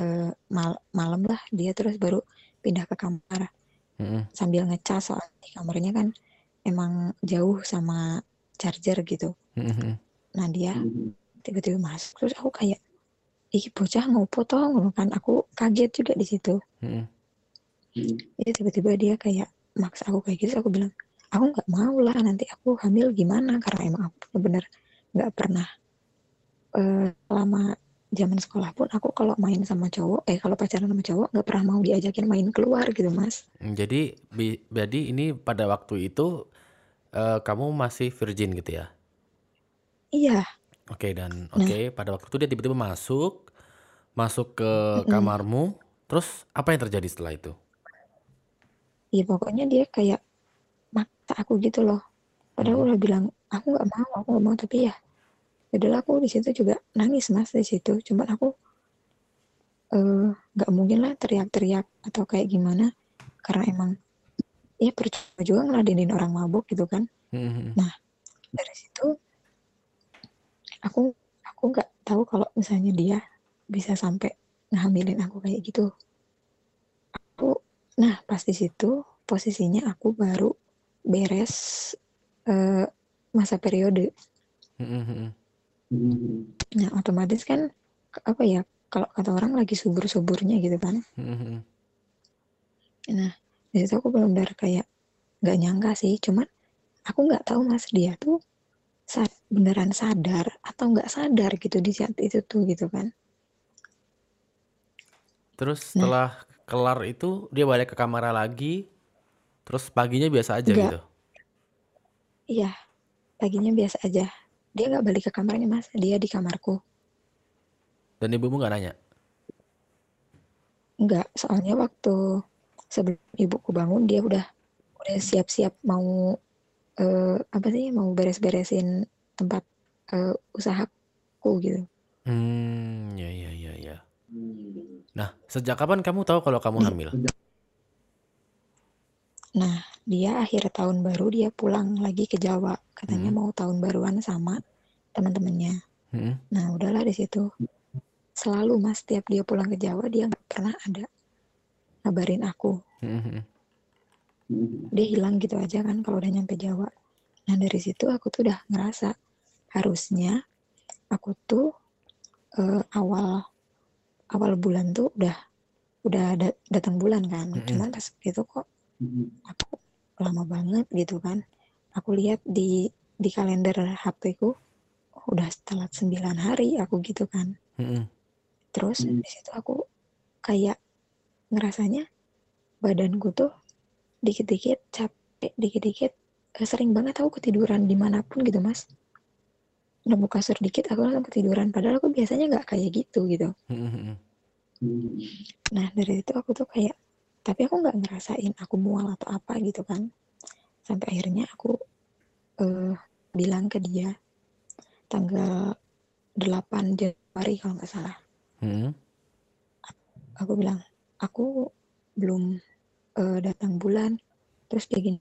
eh, mal- malam lah dia terus baru pindah ke kamar Mm-mm. sambil ngecas soalnya di kamarnya kan emang jauh sama charger gitu Mhm. nah dia tiba-tiba masuk terus aku kayak ih bocah ngopo toh ngono kan aku kaget juga di situ Mhm. jadi tiba-tiba dia kayak maksa aku kayak gitu aku bilang aku nggak mau lah nanti aku hamil gimana karena emang aku bener-bener nggak pernah eh, selama zaman sekolah pun aku kalau main sama cowok eh kalau pacaran sama cowok nggak pernah mau diajakin main keluar gitu mas Mm, Jadi bi- jadi ini pada waktu itu eh, kamu masih virgin gitu ya? iya Oke dan Nah. oke pada waktu itu dia tiba-tiba masuk masuk ke Mm-mm. kamarmu. Terus apa yang terjadi setelah itu? Iya pokoknya dia kayak maksa aku gitu loh. Padahal Mhm. udah bilang aku nggak mau, aku nggak mau tapi ya, adalah aku di situ juga nangis mas di situ. Cuman aku eh, nggak mungkin lah teriak-teriak atau kayak gimana karena emang ya percuma juga ngeladenin orang mabuk gitu kan. Mhm. Dari situ aku aku nggak tahu kalau misalnya dia bisa sampai ngehamilin aku kayak gitu. Aku nah pas di situ posisinya aku baru beres eh, masa periode. Mhm. Nah, otomatis kan apa ya? Kalau kata orang lagi subur-suburnya gitu kan. Mhm. Nah, di situ aku benar-benar kayak nggak nyangka sih. Cuman aku nggak tahu mas dia tuh sa- beneran sadar atau nggak sadar gitu di saat itu tuh gitu kan. Terus Nah. setelah kelar itu dia balik ke kamar lagi. Terus paginya biasa aja Enggak. gitu. Iya, paginya biasa aja. Dia nggak balik ke kamarnya mas, dia di kamarku. Dan ibumu nggak nanya. Enggak, soalnya waktu sebelum ibuku bangun dia udah udah siap-siap mau eh, apa sih mau beres-beresin tempat eh, usahaku gitu. Hmm, ya ya ya ya. Nah, sejak kapan kamu tahu kalau kamu hamil? Nah, dia akhir tahun baru dia pulang lagi ke Jawa. Katanya Hmm. mau tahun baruan sama teman-temannya. Mhm. Nah, udahlah di situ. selalu mas tiap dia pulang ke Jawa dia nggak pernah ada ngabarin aku Mhm. dia hilang gitu aja kan kalau udah nyampe Jawa nah dari situ aku tuh udah ngerasa harusnya aku tuh eh, awal awal bulan tuh udah udah da- datang bulan kan Mm-mm. cuman pas itu kok aku lama banget gitu kan. Aku lihat di di kalender HP ku udah telat 9 hari aku gitu kan. Mhm. terus Hmm. di situ aku kayak ngerasanya badanku tuh dikit-dikit capek dikit-dikit. Eh, sering banget aku ketiduran di mana pun gitu mas. Nemu kasur dikit aku langsung ketiduran. Padahal aku biasanya nggak kayak gitu gitu. Mhm. nah dari itu aku tuh kayak tapi aku nggak ngerasain aku mual atau apa gitu kan. Sampai akhirnya aku eh, bilang ke dia tanggal 8 Januari kalau nggak salah. Mhm. aku bilang aku belum eh, datang bulan. Terus dia gini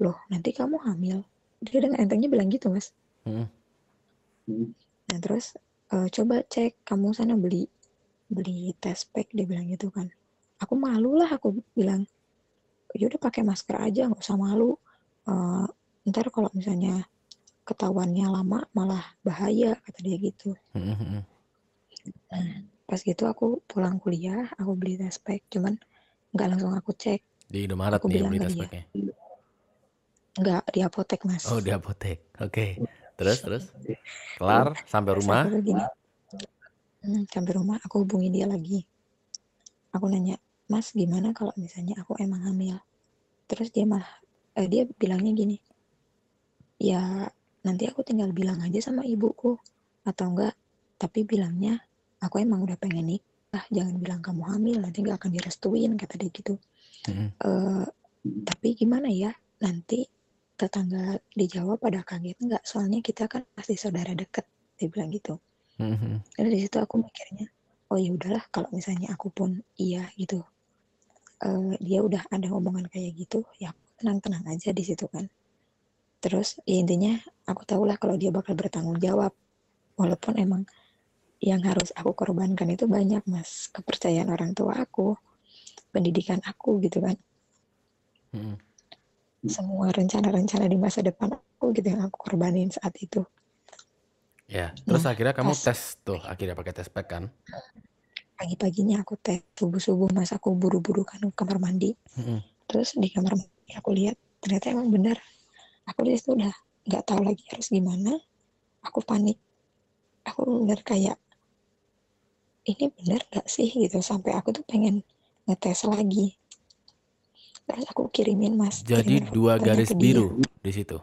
loh nanti kamu hamil. Dia dengan entengnya bilang gitu mas. Mhm. nah terus eh, coba cek kamu sana beli beli test pack dia bilang gitu kan aku malu lah aku bilang ya udah pakai masker aja nggak usah malu Eh, ntar kalau misalnya ketahuannya lama malah bahaya kata dia gitu Mhm. pas gitu aku pulang kuliah aku beli test pack cuman nggak langsung aku cek Di Indomaret Aku nih bilang beli ke tes dia. packnya. nggak di apotek mas Oh di apotek. Oke. Terus terus. Kelar sampai rumah. gini, hmm, sampai rumah aku hubungi dia lagi. Aku nanya, Mas gimana kalau misalnya aku emang hamil? Terus dia malah, eh, dia bilangnya gini, ya nanti aku tinggal bilang aja sama ibuku atau enggak. Tapi bilangnya aku emang udah pengen nikah, jangan bilang kamu hamil nanti nggak akan direstuin kata dia gitu. Mhm. Eh, tapi gimana ya nanti tetangga di Jawa pada kaget nggak? Soalnya kita kan pasti saudara deket, dia bilang gitu. Mhm. Dari situ aku mikirnya, oh ya udahlah kalau misalnya aku pun iya gitu, eh, dia udah ada omongan kayak gitu, ya tenang-tenang aja di situ kan. Terus ya intinya aku tahulah kalau dia bakal bertanggung jawab, walaupun emang yang harus aku korbankan itu banyak mas, kepercayaan orang tua aku, pendidikan aku gitu kan, Mhm. semua rencana-rencana di masa depan aku gitu yang aku korbanin saat itu. Ya. Terus Nah, akhirnya kamu pas- tes tuh akhirnya pakai tes pack kan? Pagi-paginya aku tes subuh-subuh mas aku buru-buru kan ke kamar mandi. Mhm. terus di kamar mandi aku lihat ternyata emang benar. Aku di situ udah nggak tahu lagi harus gimana. Aku panik. Aku bener kayak ini benar gak sih? gitu. Sampai aku tuh pengen ngetes lagi. Terus aku kirimin mas Jadi kirimin dua garis biru di situ.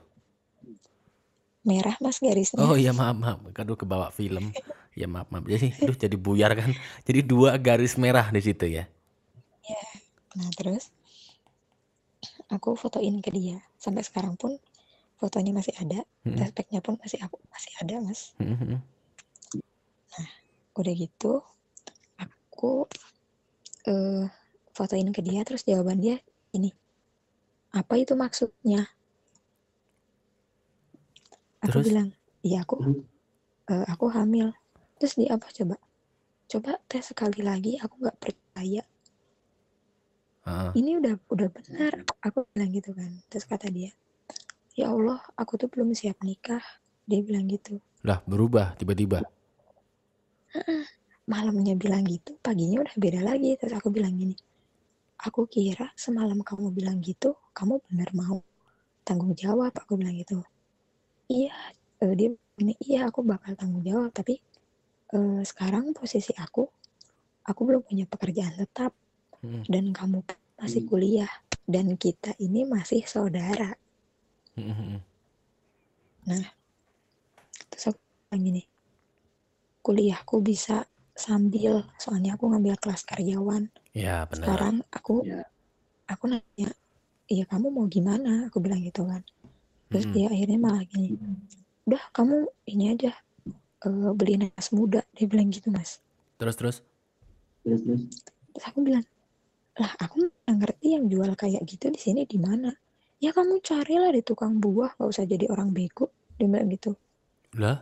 Merah mas garisnya Oh iya maaf maaf. Aduh kebawa film. Ya maaf maaf. Jadi aduh jadi buyar kan. Jadi dua garis merah di situ ya. nah terus aku fotoin ke dia sampai sekarang pun fotonya masih ada Mhm. test packnya pun masih aku masih ada mas Mhm. udah gitu aku eh fotoin ke dia terus jawaban dia ini apa itu maksudnya aku Terus? bilang iya aku eh, aku hamil terus dia apa coba coba tes sekali lagi aku nggak percaya Heeh. ini udah udah benar aku bilang gitu kan terus kata dia ya Allah aku tuh belum siap nikah dia bilang gitu Lah berubah tiba-tiba. malamnya bilang gitu, paginya udah beda lagi. Terus aku bilang gini, aku kira semalam kamu bilang gitu, kamu bener mau tanggung jawab. Aku bilang gitu. Iya, eh, dia ini iya aku bakal tanggung jawab. Tapi eh, sekarang posisi aku, aku belum punya pekerjaan tetap Mhm. dan kamu masih kuliah dan kita ini masih saudara. Mhm. Terus aku bilang gini, kuliahku bisa sambil, soalnya aku ngambil kelas karyawan. Ya benar. sekarang aku Ya. aku nanya iya kamu mau gimana aku bilang gitu kan terus dia akhirnya malah gini udah kamu ini aja eh, beli nanas muda dia bilang gitu mas Terus terus. Terus terus. terus aku bilang lah aku nggak ngerti yang jual kayak gitu di sini di mana ya kamu carilah di tukang buah nggak usah jadi orang bego dia bilang gitu Lah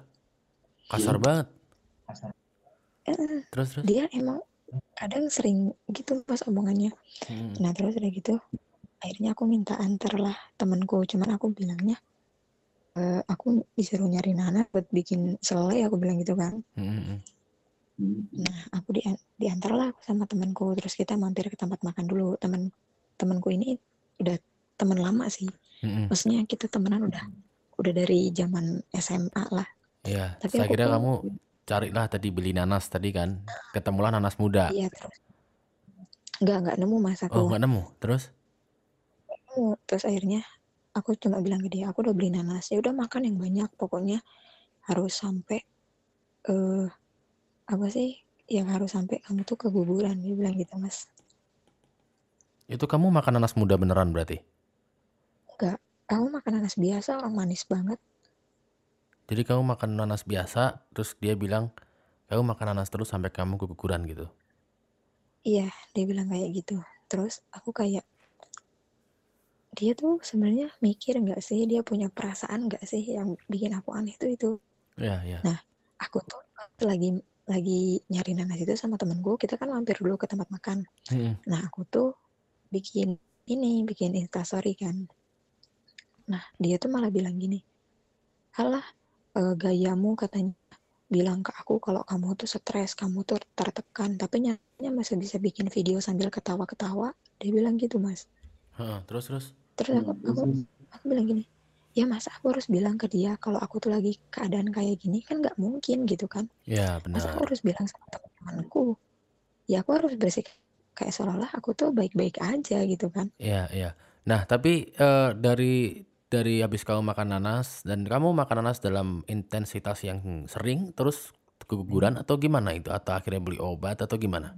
kasar Iya. banget. eh, Terus terus? dia emang kadang sering gitu pas omongannya Mm-mm. nah terus udah gitu akhirnya aku minta antar lah temanku cuman aku bilangnya "Eh, aku disuruh nyari Nana buat bikin selai aku bilang gitu kan Mm-mm. nah aku di diantar lah aku sama temanku terus kita mampir ke tempat makan dulu teman temanku ini udah teman lama sih Mm-mm. maksudnya kita temenan udah udah dari zaman SMA lah Iya, Tapi saya kira tuh- kamu carilah tadi beli nanas tadi kan. Ketemulah nanas muda. iya terus nggak nggak nemu mas aku Oh, nggak nemu. Terus? Nemu. terus akhirnya aku cuma bilang ke dia aku udah beli nanas ya udah makan yang banyak pokoknya harus sampai eh apa sih yang harus sampai kamu tuh keguguran dia bilang gitu mas Itu kamu makan nanas muda beneran berarti? kamu makan nanas biasa orang manis banget Jadi kamu makan nanas biasa, terus dia bilang kamu makan nanas terus sampai kamu keguguran gitu. iya dia bilang kayak gitu terus aku kayak dia tuh sebenarnya mikir nggak sih? Dia punya perasaan nggak sih yang bikin aku aneh tuh itu? Iya, iya. aku tuh lagi lagi nyari nanas itu sama temenku kita kan mampir dulu ke tempat makan. Mm-mm. nah aku tuh bikin ini bikin instastory kan. Nah dia tuh malah bilang gini alah eh, gayamu katanya bilang ke aku kalau kamu tuh stres kamu tuh tertekan tapi nyatanya masih bisa bikin video sambil ketawa-ketawa. Dia bilang gitu mas. Heeh, terus terus. Terus aku aku aku bilang gini ya mas aku harus bilang ke dia kalau aku tuh lagi keadaan kayak gini kan nggak mungkin gitu kan Ya, masa aku benar. harus bilang sama teman-temanku ya aku harus bersikap kayak seolah-olah aku tuh baik-baik aja gitu kan Iya, iya. Nah, tapi eh, dari dari habis kamu makan nanas dan kamu makan nanas dalam intensitas yang sering terus keguguran atau gimana itu? Atau akhirnya beli obat atau gimana?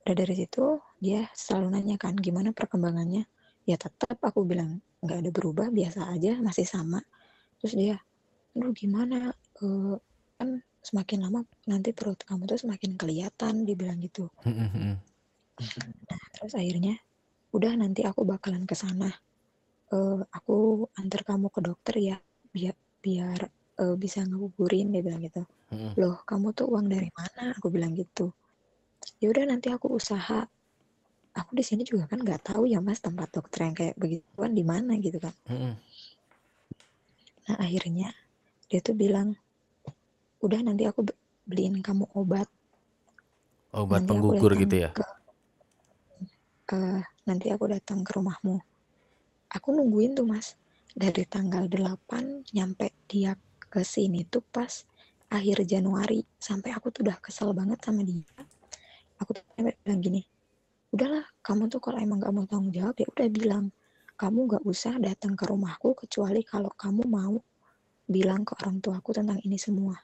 Udah dari situ dia selalu nanya kan gimana perkembangannya? Ya tetap aku bilang nggak ada berubah biasa aja masih sama. Terus dia aduh gimana? Eh, kan semakin lama nanti perut kamu tuh semakin kelihatan dibilang gitu. Mm-mm. terus akhirnya udah nanti aku bakalan ke sana. Eh, aku antar kamu ke dokter ya biar biar eh, bisa ngegugurin dia bilang gitu. Loh kamu tuh uang dari mana? Aku bilang gitu ya udah nanti aku usaha. Aku di sini juga kan nggak tahu ya mas tempat dokter yang kayak begituan di mana gitu kan Mm-mm. nah akhirnya dia tuh bilang udah nanti aku be- beliin kamu obat. Obat nanti penggugur gitu ya? ke eh, nanti aku datang ke rumahmu. Aku nungguin tuh mas. Dari tanggal 8 nyampe dia ke sini tuh pas akhir Januari. Sampai aku tuh udah kesel banget sama dia aku bilang gini udahlah kamu tuh kalau emang gak mau tanggung jawab ya udah bilang. Kamu gak usah datang ke rumahku kecuali kalau kamu mau bilang ke orang tuaku tentang ini semua.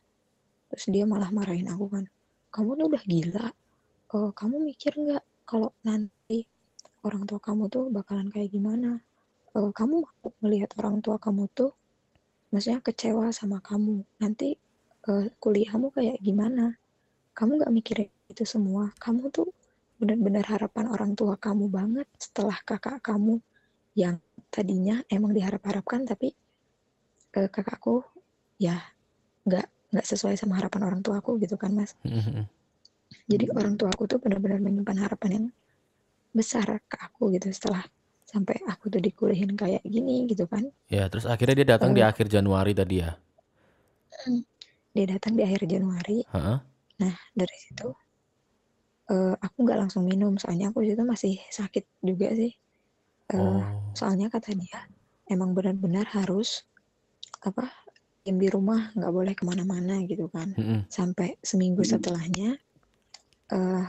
Terus dia malah marahin aku kan kamu tuh udah gila. Eh, kamu mikir nggak kalau nanti orang tua kamu tuh bakalan kayak gimana? Eh, kamu mau melihat orang tua kamu tuh maksudnya kecewa sama kamu. Nanti eh, kuliahmu kayak gimana? Kamu nggak mikirin itu semua kamu tuh benar-benar harapan orang tua kamu banget setelah kakak kamu yang tadinya emang diharap-harapkan tapi eh, kakakku ya nggak nggak sesuai sama harapan orang tuaku gitu kan mas Mm-mm. jadi orang tua aku tuh benar-benar menyimpan harapan yang besar ke aku gitu setelah sampai aku tuh dikulihin kayak gini gitu kan Ya, terus akhirnya dia datang di Eh. akhir Januari tadi ya? dia datang di akhir Januari Heeh. nah dari situ eh, aku nggak langsung minum soalnya aku di situ masih sakit juga sih. Eh, Oh. soalnya kata dia emang benar-benar harus apa diam di rumah nggak boleh ke mana-mana gitu kan. Mm-mm. sampai seminggu setelahnya eh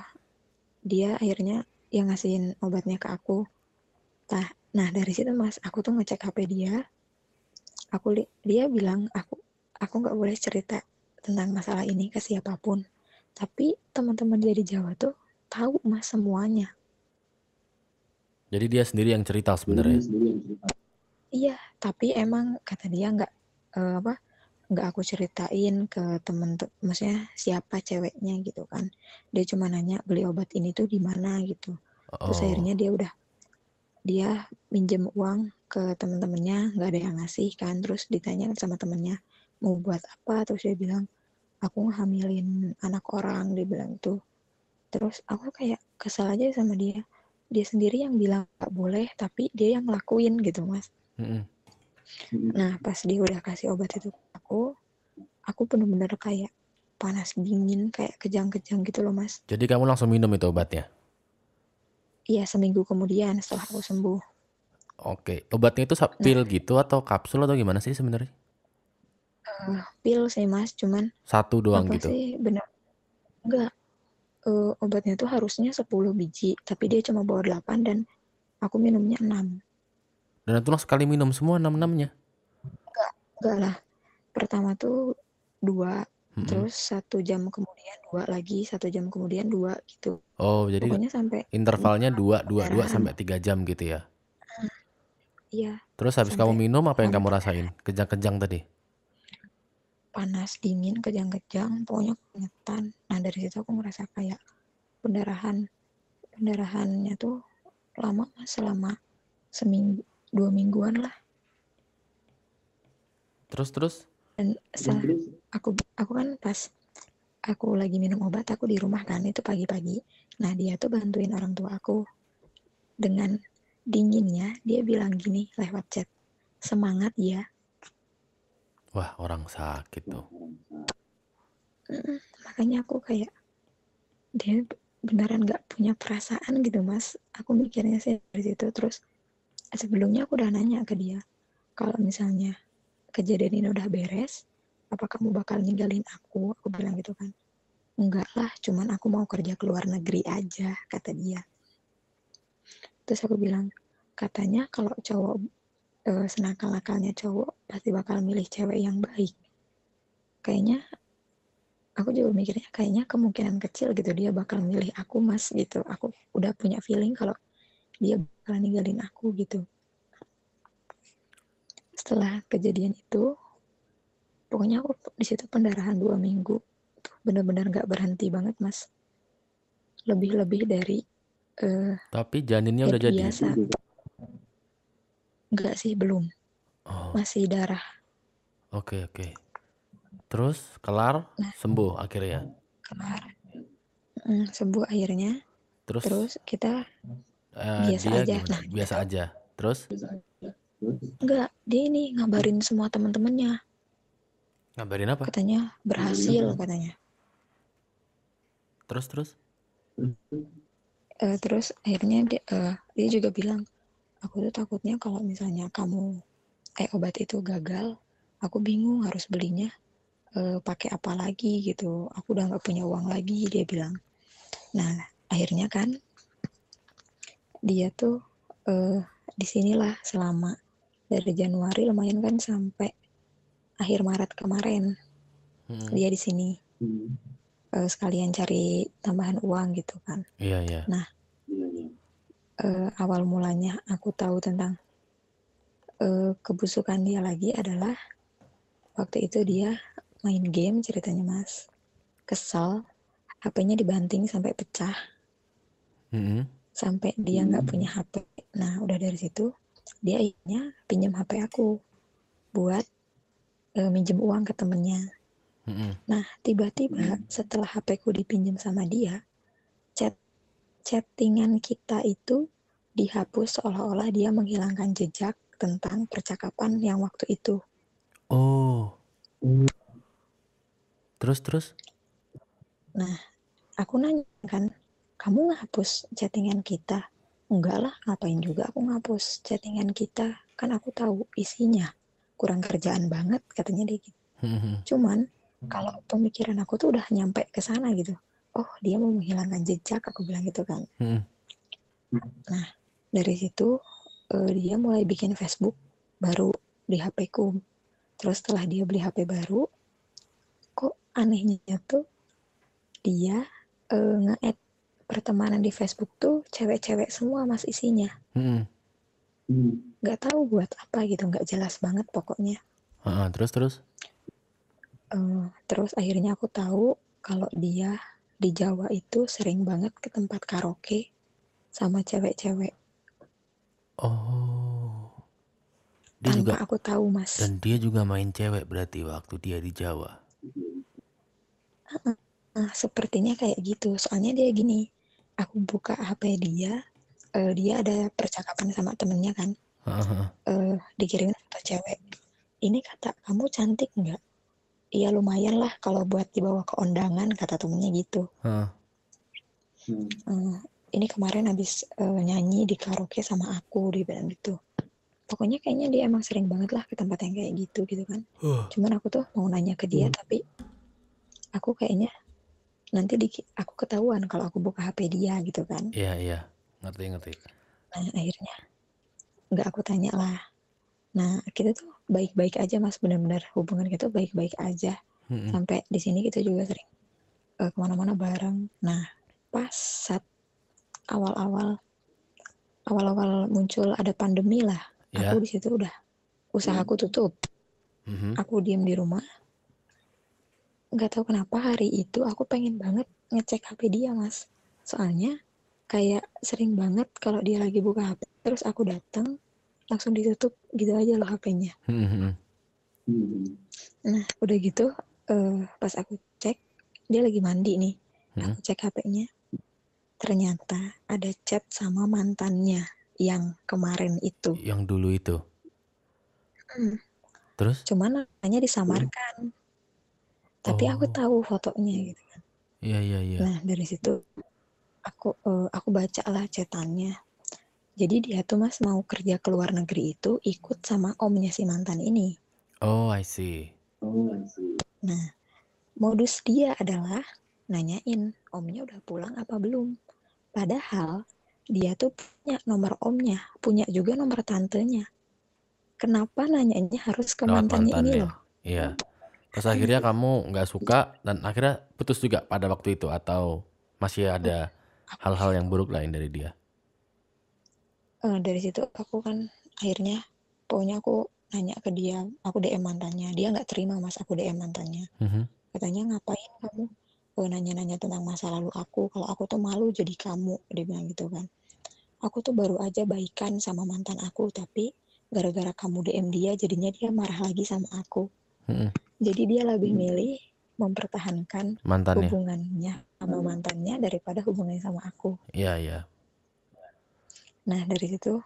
dia akhirnya yang ngasihin obatnya ke aku. Nah nah dari situ mas aku tuh ngecek HP dia. Aku li- dia bilang aku aku nggak boleh cerita tentang masalah ini ke siapa pun tapi teman-teman dia di Jawa tuh tahu mas semuanya. Jadi dia sendiri yang cerita sebenarnya. iya tapi emang kata dia nggak eh, apa nggak aku ceritain ke temen tuh maksudnya siapa ceweknya gitu kan. Dia cuma nanya beli obat ini tuh di mana? gitu. Terus Oh. akhirnya dia udah dia minjem uang ke temen-temennya nggak ada yang ngasih kan. Terus ditanya sama temennya mau buat apa? Terus dia bilang aku hamilin anak orang dia bilang itu terus aku kayak kesal aja sama dia dia sendiri yang bilang nggak boleh tapi dia yang ngelakuin gitu mas Mm-mm. nah pas dia udah kasih obat itu aku aku bener-bener kayak panas dingin kayak kejang-kejang gitu loh mas Jadi kamu langsung minum itu obatnya? iya seminggu kemudian setelah aku sembuh Oke, obatnya itu pil gitu atau kapsul atau gimana sih sebenarnya? Eh, pil sih mas cuman Satu doang apa gitu. sih bener enggak Eh, obatnya tuh harusnya 10 biji tapi dia cuma bawa 8 dan aku minumnya 6 Dan itu langsung sekali minum semua enam-enamnya. enggak lah pertama tuh dua Mm-mm. terus satu jam kemudian dua lagi satu jam kemudian dua gitu Oh, jadi pokoknya sampai intervalnya dua, dua, dua sampai tiga jam gitu ya. iya Terus habis kamu minum apa yang kamu rasain? Kejang-kejang tadi. Panas dingin kejang-kejang pokoknya keringetan nah dari situ aku ngerasa kayak pendarahan pendarahannya tuh lama selama seminggu dua mingguan lah. Terus terus? dan setelah aku aku kan pas aku lagi minum obat aku di rumah kan itu pagi-pagi. Nah dia tuh bantuin orang tua aku dengan dinginnya dia bilang gini lewat chat semangat ya Wah, orang sakit tuh. Makanya aku kayak dia beneran nggak punya perasaan gitu mas. Aku mikirnya sih dari situ terus sebelumnya aku udah nanya ke dia kalau misalnya kejadian ini udah beres apa kamu bakal ninggalin aku? Aku bilang gitu kan. Enggak lah cuman aku mau kerja ke luar negeri aja kata dia. Terus aku bilang katanya kalau cowok eh, senakal-nakalnya cowok pasti bakal milih cewek yang baik. Kayaknya aku juga mikirnya kayaknya kemungkinan kecil gitu dia bakal milih aku mas gitu. Aku udah punya feeling kalau dia bakal ninggalin aku gitu. Setelah kejadian itu pokoknya aku di situ pendarahan dua minggu. Tuh benar-benar nggak berhenti banget mas. Lebih-lebih dari eh Tapi janinnya udah jadi. biasa nggak sih belum Oh, masih darah oke oke. Terus kelar, Nah. sembuh akhirnya. kelar Mm, sembuh akhirnya Terus, terus kita eh, biasa aja. gimana? Nah, biasa aja. Terus enggak dia ini ngabarin semua teman-temannya ngabarin apa? katanya berhasil katanya Terus terus? Eh, terus akhirnya dia, eh, dia juga bilang aku tuh takutnya kalau misalnya kamu eh obat itu gagal aku bingung harus belinya eh, pakai apa lagi gitu. Aku udah nggak punya uang lagi dia bilang. Nah akhirnya kan dia tuh eh, di sinilah selama dari Januari lumayan kan sampai akhir Maret kemarin. Mm-mm. dia di sini eh, sekalian cari tambahan uang gitu kan. Iya iya. Eh, awal mulanya aku tahu tentang eh, kebusukan dia lagi adalah waktu itu dia main game ceritanya mas kesal HP-nya dibanting sampai pecah Mm-mm. sampai dia nggak punya HP nah udah dari situ dia akhirnya pinjam HP aku buat eh, minjem uang ke temennya Mm-mm. Nah, tiba-tiba setelah HP ku dipinjam sama dia, chattingan kita itu dihapus seolah-olah dia menghilangkan jejak tentang percakapan yang waktu itu. Oh. Terus terus? Aku nanya kan, kamu ngapus chattingan kita? Enggak lah, ngapain juga aku ngapus chattingan kita? Kan aku tahu isinya. Kurang kerjaan banget katanya dia gitu. Mm-mm. Cuman kalau pemikiran aku tuh udah nyampe ke sana gitu. Oh, dia mau menghilangkan jejak, aku bilang gitu kan. Mm-mm. dari situ eh, dia mulai bikin Facebook baru di HP ku. Terus setelah dia beli HP baru, kok anehnya tuh dia eh, nge-add pertemanan di Facebook tuh cewek-cewek semua mas isinya. Mm-mm. Nggak tahu buat apa gitu, nggak jelas banget pokoknya. Ah, terus terus? Eh, terus akhirnya aku tahu kalau dia di Jawa itu sering banget ke tempat karaoke sama cewek-cewek. Oh. Dia Tanpa juga aku tahu mas. dan dia juga main cewek berarti waktu dia di Jawa. Nah, sepertinya kayak gitu. Soalnya dia gini, aku buka HP dia, uh, dia ada percakapan sama temennya kan. Uh, dikirimin foto cewek. Ini kata, kamu cantik nggak? Iya lumayan lah kalau buat dibawa ke undangan, kata temennya gitu. Uh. Uh, ini kemarin habis uh, nyanyi di karaoke sama aku, dia bilang gitu. Pokoknya kayaknya dia emang sering banget lah ke tempat yang kayak gitu gitu kan. Uh. Cuman aku tuh mau nanya ke dia, uh. tapi aku kayaknya nanti di, aku ketahuan kalau aku buka HP dia gitu kan. Iya iya, ngerti ngerti. Nah akhirnya nggak aku tanya lah. Nah kita tuh baik-baik aja mas, benar-benar hubungan kita baik-baik aja. Hmm. Sampai di sini kita juga sering uh, ke mana-mana bareng. Nah pas saat awal-awal awal-awal muncul ada pandemi lah, yeah. aku di situ udah usahaku tutup. Mm -hmm. Aku diem di rumah, nggak tahu kenapa hari itu aku pengen banget ngecek HP dia mas soalnya kayak sering banget kalau dia lagi buka HP terus aku datang langsung ditutup gitu aja loh HP-nya hmm. nah udah gitu uh, pas aku cek dia lagi mandi nih. Hmm. aku cek HP-nya ternyata ada chat sama mantannya yang kemarin itu. Yang dulu itu? Hmm. terus? Cuman hanya disamarkan. Tapi oh. aku tahu fotonya gitu kan. Iya iya iya. Nah dari situ aku uh, aku baca lah cetannya jadi dia tuh mas mau kerja ke luar negeri itu ikut sama omnya si mantan ini. Oh I see. Oh I see. Nah modus dia adalah nanyain omnya udah pulang apa belum? Padahal dia tuh punya nomor omnya punya juga nomor tantenya. Kenapa nanyanya harus ke mantannya, mantannya ini loh? Iya. Terus akhirnya kamu nggak suka dan akhirnya putus juga pada waktu itu atau masih ada hal-hal yang buruk lain dari dia? Uh, dari situ aku kan akhirnya pokoknya aku nanya ke dia, aku DM mantannya, dia nggak terima mas aku DM mantannya. -hmm. Katanya ngapain kamu oh, nanya-nanya tentang masa lalu aku, kalau aku tuh malu jadi kamu, dia bilang gitu kan. Aku tuh baru aja baikan sama mantan aku, tapi gara-gara kamu DM dia, jadinya dia marah lagi sama aku. -hmm. Jadi dia lebih milih mempertahankan mantannya. hubungannya sama mantannya daripada hubungannya sama aku. Iya, iya. Nah, dari situ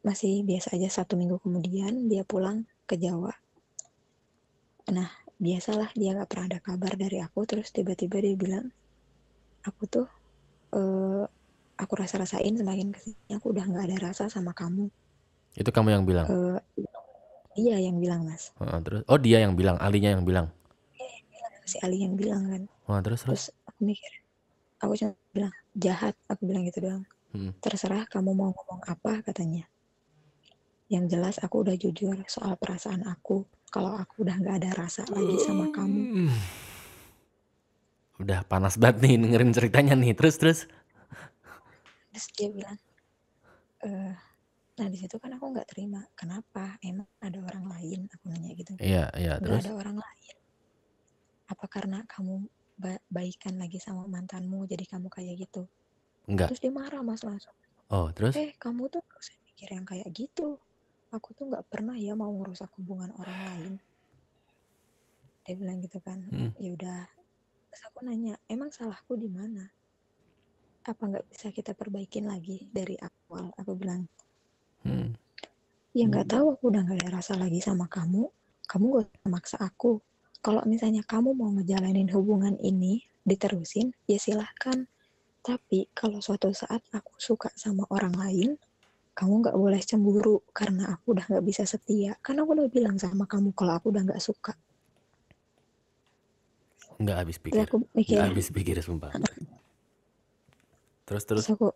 masih biasa aja satu minggu kemudian dia pulang ke Jawa. Nah, biasalah dia gak pernah ada kabar dari aku, terus tiba-tiba dia bilang, aku tuh, uh, aku rasa-rasain semakin ke sini aku udah gak ada rasa sama kamu. Itu kamu yang bilang? Uh, Iya yang bilang mas. Uh, terus oh dia yang bilang, alinya yang bilang. Iya, si Ali yang bilang kan. Uh, terus, terus terus aku mikir, aku cuma bilang jahat, aku bilang gitu doang. Hmm. Terserah kamu mau ngomong apa katanya. Yang jelas aku udah jujur soal perasaan aku. Kalau aku udah nggak ada rasa lagi sama kamu. Hmm. Udah panas banget nih dengerin ceritanya nih. Terus terus. Terus dia bilang, e, Nah di situ kan aku nggak terima. Kenapa? Emang ada orang lain? Aku nanya gitu. Iya iya. Terus? ada orang lain. Apa karena kamu ba baikan lagi sama mantanmu jadi kamu kayak gitu? Enggak. Terus dia marah mas langsung. Oh terus? Eh kamu tuh gak usah mikir yang kayak gitu. Aku tuh nggak pernah ya mau ngerusak hubungan orang lain. Dia bilang gitu kan. Hmm. Ya udah. Terus aku nanya, emang salahku di mana? Apa nggak bisa kita perbaikin lagi dari awal? Aku bilang, Hmm. Ya nggak tahu aku udah nggak ada rasa lagi sama kamu. Kamu gak maksa aku. Kalau misalnya kamu mau ngejalanin hubungan ini, diterusin, ya silahkan. Tapi kalau suatu saat aku suka sama orang lain, kamu nggak boleh cemburu karena aku udah nggak bisa setia. Karena aku udah bilang sama kamu kalau aku udah nggak suka. Nggak habis pikir. aku mikir, nggak habis pikir sumpah. terus terus. terus aku,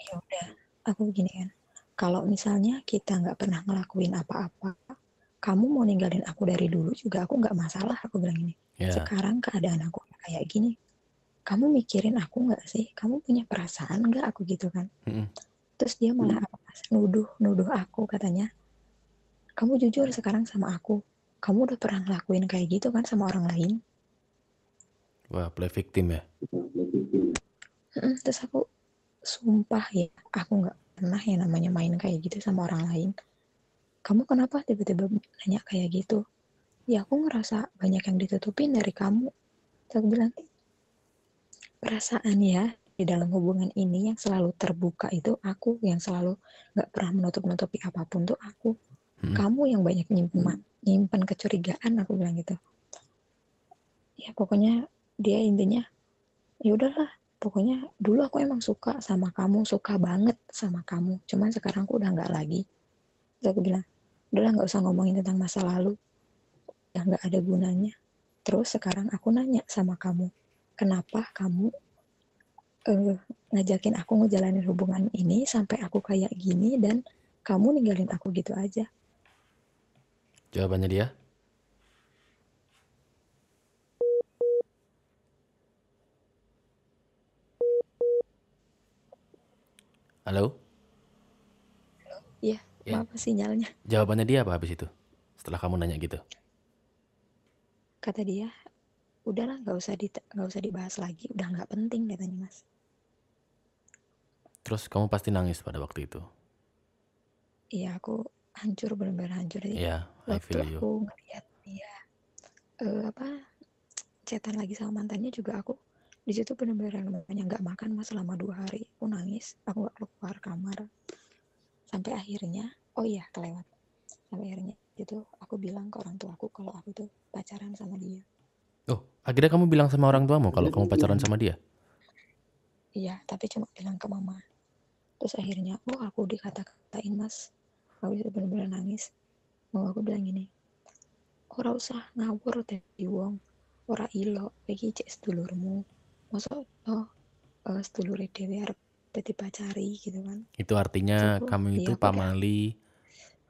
ya udah, aku begini kan kalau misalnya kita nggak pernah ngelakuin apa-apa, kamu mau ninggalin aku dari dulu juga aku nggak masalah. Aku bilang ini. Yeah. Sekarang keadaan aku kayak gini, kamu mikirin aku nggak sih? Kamu punya perasaan nggak aku gitu kan? Mm -hmm. Terus dia malah apa? Nuduh, nuduh aku katanya. Kamu jujur sekarang sama aku. Kamu udah pernah ngelakuin kayak gitu kan sama orang lain? Wah, play victim ya? Terus aku sumpah ya, aku nggak pernah yang namanya main kayak gitu sama orang lain. Kamu kenapa tiba-tiba nanya kayak gitu? Ya aku ngerasa banyak yang ditutupin dari kamu. Terus aku bilang, perasaan ya di dalam hubungan ini yang selalu terbuka itu aku yang selalu nggak pernah menutup-nutupi apa pun tuh aku. Hmm. Kamu yang banyak nyimpen, nyimpen kecurigaan aku bilang gitu. Ya pokoknya dia intinya ya udahlah pokoknya dulu aku emang suka sama kamu suka banget sama kamu cuman sekarang aku udah nggak lagi terus aku bilang udahlah nggak usah ngomongin tentang masa lalu yang nggak ada gunanya terus sekarang aku nanya sama kamu kenapa kamu eh, ngajakin aku ngejalanin hubungan ini sampai aku kayak gini dan kamu ninggalin aku gitu aja Jawabannya dia? Halo? Iya, Ya. apa sinyalnya Jawabannya dia apa habis itu? Setelah kamu nanya gitu. kata dia udahlah nggak usah di nggak usah dibahas lagi udah nggak penting katanya mas. Terus kamu pasti nangis pada waktu itu. iya aku hancur benar-benar hancur. Iya, I waktu feel you. aku ngeliat dia eh, apa chatan lagi sama mantannya juga aku di situ benar-benar namanya nggak makan mas selama dua hari. Aku nangis aku nggak keluar kamar. Sampai akhirnya oh iya kelewat. Sampai akhirnya itu aku bilang ke orang tua aku kalau aku tuh pacaran sama dia Oh, akhirnya kamu bilang sama orang tuamu kalau kamu pacaran sama dia? iya tapi cuma bilang ke mama. Terus akhirnya oh aku dikata-katain mas. Aku itu benar-benar nangis. Mau aku bilang gini ora usah ngawur teh wong. Ora ilo. Iki cek sedulurmu. Masa oh uh, sedulure dhewe arep dadi pacari gitu kan. Itu artinya aku, kamu iya, itu pamali,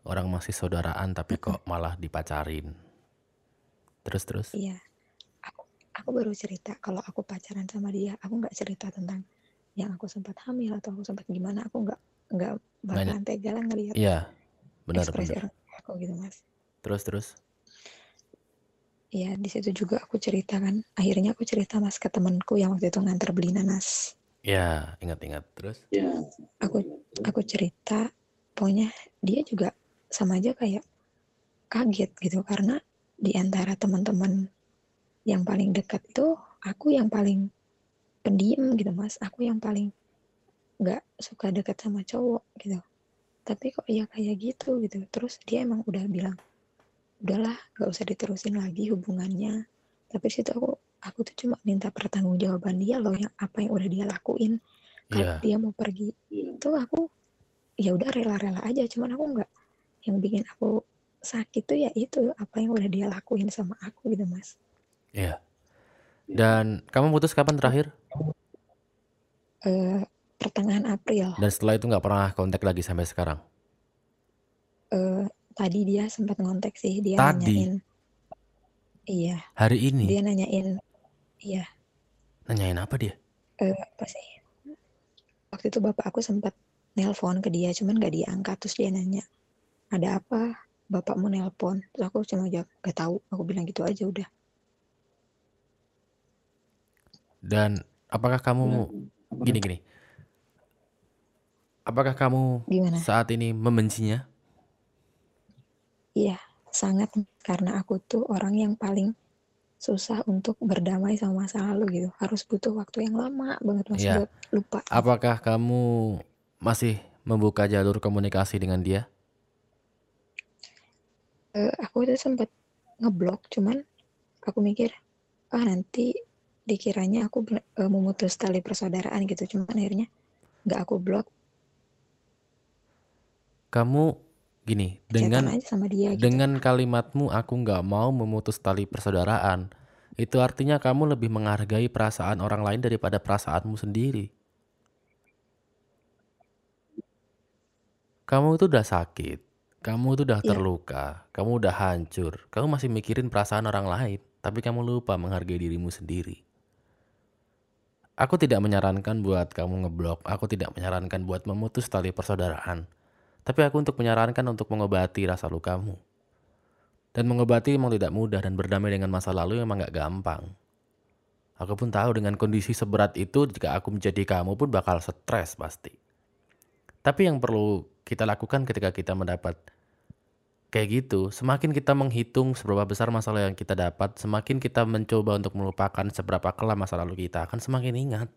orang masih saudaraan tapi kok malah dipacarin. Terus terus. iya aku baru cerita kalau aku pacaran sama dia aku nggak cerita tentang yang aku sempat hamil atau aku sempat gimana aku nggak nggak bakalan tega lah ngelihat Iya, benar ekspresi benar. orang tua aku gitu mas Terus terus. Iya, di situ juga aku cerita kan. Akhirnya aku cerita mas ke temanku yang waktu itu nganter beli nanas. Ya, ingat-ingat. Terus. Aku aku cerita, pokoknya dia juga sama aja kayak kaget gitu karena di antara teman-teman yang paling dekat itu aku yang paling pendiam gitu mas. Aku yang paling nggak suka dekat sama cowok gitu. Tapi kok ya kayak gitu gitu. Terus dia emang udah bilang udahlah gak usah diterusin lagi hubungannya tapi situ aku aku tuh cuma minta pertanggungjawaban dia loh yang apa yang udah dia lakuin Iya. kalau dia mau pergi itu aku ya udah rela-rela aja cuman aku nggak yang bikin aku sakit tuh ya itu apa yang udah dia lakuin sama aku gitu mas Iya. Dan kamu putus kapan terakhir? eh pertengahan April. Dan setelah itu nggak pernah kontak lagi sampai sekarang. eh tadi dia sempat ngontek sih dia Tadi? nanyain. Iya. Hari ini? Dia nanyain iya. Nanyain apa dia? eh, apa sih? Waktu itu bapak aku sempat nelpon ke dia cuman gak diangkat. Terus dia nanya ada apa? Bapakmu nelpon. Terus aku cuma jawab gak tahu. Aku bilang gitu aja udah Dan apakah kamu gini gini? Apakah kamu gimana saat ini membencinya? iya sangat karena aku tuh orang yang paling susah untuk berdamai sama masa lalu gitu harus butuh waktu yang lama banget mas Iya. buat lupa Apakah kamu masih membuka jalur komunikasi dengan dia? Eh, aku tuh sempat ngeblok cuman aku mikir ah nanti dikiranya aku eh, memutus tali persaudaraan gitu cuman akhirnya nggak aku blok Kamu gini, dengan aja sama dia gitu dengan kalimatmu aku nggak mau memutus tali persaudaraan, itu artinya kamu lebih menghargai perasaan orang lain daripada perasaanmu sendiri. Kamu itu udah sakit, kamu itu udah Iya. terluka, kamu udah hancur, kamu masih mikirin perasaan orang lain, tapi kamu lupa menghargai dirimu sendiri. Aku tidak menyarankan buat kamu ngeblok, aku tidak menyarankan buat memutus tali persaudaraan. Tapi aku untuk menyarankan untuk mengobati rasa lukamu. Dan mengobati memang tidak mudah dan berdamai dengan masa lalu memang gak gampang. Aku pun tahu dengan kondisi seberat itu jika aku menjadi kamu pun bakal stres pasti. Tapi yang perlu kita lakukan ketika kita mendapat kayak gitu. Semakin kita menghitung seberapa besar masalah yang kita dapat, semakin kita mencoba untuk melupakan seberapa kelam masa lalu kita akan semakin ingat.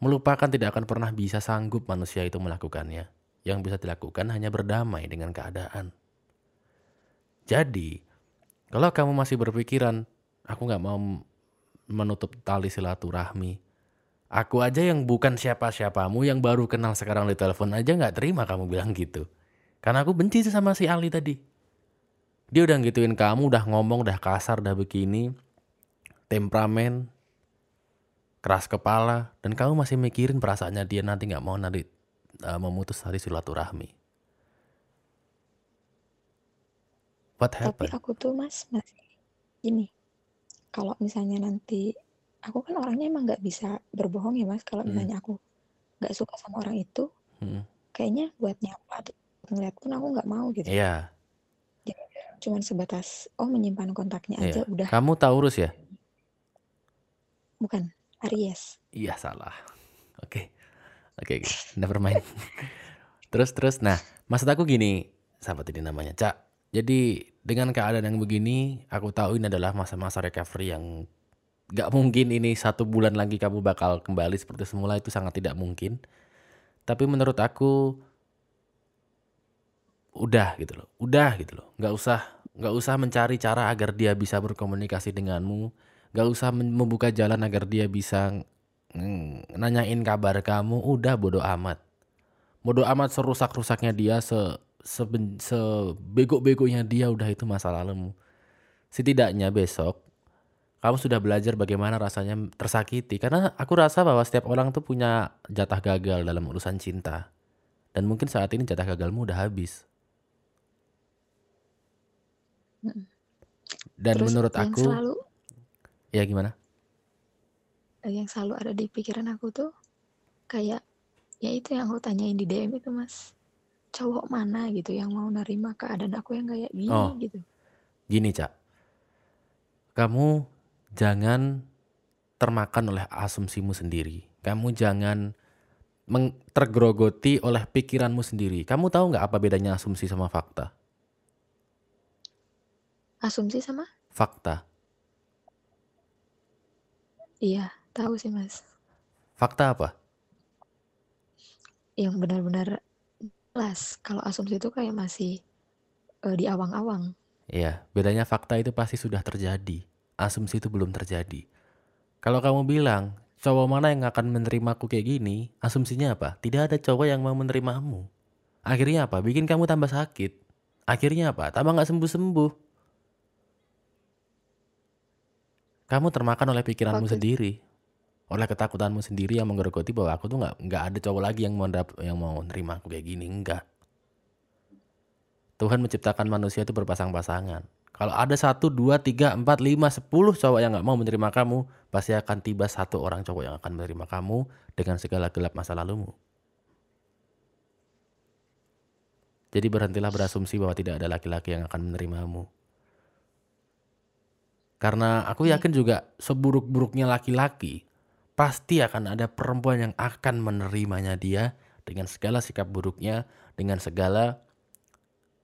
Melupakan tidak akan pernah bisa sanggup manusia itu melakukannya. Yang bisa dilakukan hanya berdamai dengan keadaan. Jadi, kalau kamu masih berpikiran, aku nggak mau menutup tali silaturahmi. Aku aja yang bukan siapa-siapamu, yang baru kenal sekarang di telepon aja nggak terima kamu bilang gitu. Karena aku benci sih sama si Ali tadi. Dia udah gituin kamu, udah ngomong, udah kasar, udah begini. Temperamen, keras kepala, dan kamu masih mikirin perasaannya dia nanti nggak mau nanti uh, memutus tali silaturahmi. What Tapi happened? aku tuh mas masih gini. Kalau misalnya nanti aku kan orangnya emang nggak bisa berbohong ya mas. Kalau Hmm. misalnya aku nggak suka sama orang itu, Hmm. kayaknya buat nyapa ngeliat pun aku nggak mau gitu. Iya, Cuman sebatas oh menyimpan kontaknya iya. aja udah. Kamu Taurus ya? Bukan Aries. Iya salah. Oke, oke, oke. Never mind. terus terus, nah maksud aku gini, sahabat ini namanya Cak. Jadi dengan keadaan yang begini, aku tahu ini adalah masa-masa recovery yang gak mungkin ini satu bulan lagi kamu bakal kembali seperti semula itu sangat tidak mungkin. Tapi menurut aku udah gitu loh, udah gitu loh, nggak usah nggak usah mencari cara agar dia bisa berkomunikasi denganmu, nggak usah membuka jalan agar dia bisa mm, nanyain kabar kamu, udah bodoh amat, bodoh amat serusak rusaknya dia, se seben- sebego-begonya dia udah itu masa lalumu. Setidaknya besok kamu sudah belajar bagaimana rasanya tersakiti karena aku rasa bahwa setiap orang tuh punya jatah gagal dalam urusan cinta. Dan mungkin saat ini jatah gagalmu udah habis. Dan Terus menurut yang aku selalu ya gimana? eh, yang selalu ada di pikiran aku tuh kayak ya itu yang aku tanyain di DM itu mas cowok mana gitu yang mau nerima keadaan aku yang kayak gini Oh. gitu Gini, Cak. Kamu jangan termakan oleh asumsimu sendiri. Kamu jangan tergerogoti oleh pikiranmu sendiri. Kamu tahu nggak apa bedanya asumsi sama fakta? Asumsi sama Fakta. iya tahu sih mas Fakta apa? yang benar-benar jelas kalau asumsi itu kayak masih eh, di awang-awang Iya, bedanya fakta itu pasti sudah terjadi. Asumsi itu belum terjadi. Kalau kamu bilang, cowok mana yang akan menerimaku kayak gini, asumsinya apa? Tidak ada cowok yang mau menerimamu. Akhirnya apa? Bikin kamu tambah sakit. Akhirnya apa? Tambah nggak sembuh-sembuh. Kamu termakan oleh pikiranmu Waktu- sendiri. Oleh ketakutanmu sendiri yang menggerogoti bahwa aku tuh nggak nggak ada cowok lagi yang mau yang mau nerima aku kayak gini. Enggak. Tuhan menciptakan manusia itu berpasang-pasangan. Kalau ada satu, dua, tiga, empat, lima, sepuluh cowok yang nggak mau menerima kamu, pasti akan tiba satu orang cowok yang akan menerima kamu dengan segala gelap masa lalumu. Jadi berhentilah berasumsi bahwa tidak ada laki-laki yang akan menerimamu. Karena aku yakin juga seburuk-buruknya laki-laki, pasti akan ada perempuan yang akan menerimanya dia dengan segala sikap buruknya, dengan segala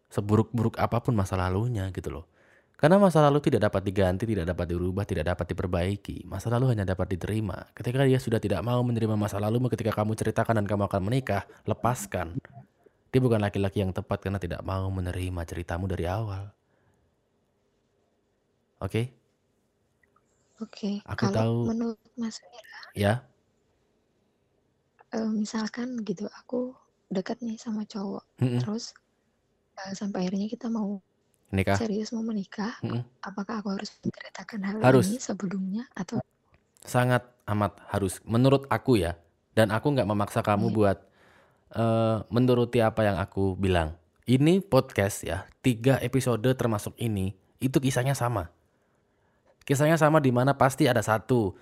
seburuk-buruk apa pun masa lalunya gitu loh. Karena masa lalu tidak dapat diganti, tidak dapat dirubah, tidak dapat diperbaiki. Masa lalu hanya dapat diterima. Ketika dia sudah tidak mau menerima masa lalumu ketika kamu ceritakan dan kamu akan menikah, lepaskan. Dia bukan laki-laki yang tepat karena tidak mau menerima ceritamu dari awal. Oke? Oke Aku kalau tahu. menurut mas Wira, Ya? eh, misalkan gitu aku dekat nih sama cowok Mm-mm. terus eh, sampai akhirnya kita mau Nikah? serius mau menikah Mm-mm. apakah aku harus menceritakan hal Harus. ini sebelumnya atau Sangat amat harus. Menurut aku ya. Dan aku nggak memaksa kamu Iya. buat eh, menuruti apa yang aku bilang. Ini podcast ya. Tiga episode termasuk ini. Itu kisahnya sama. Kisahnya sama di mana pasti ada satu.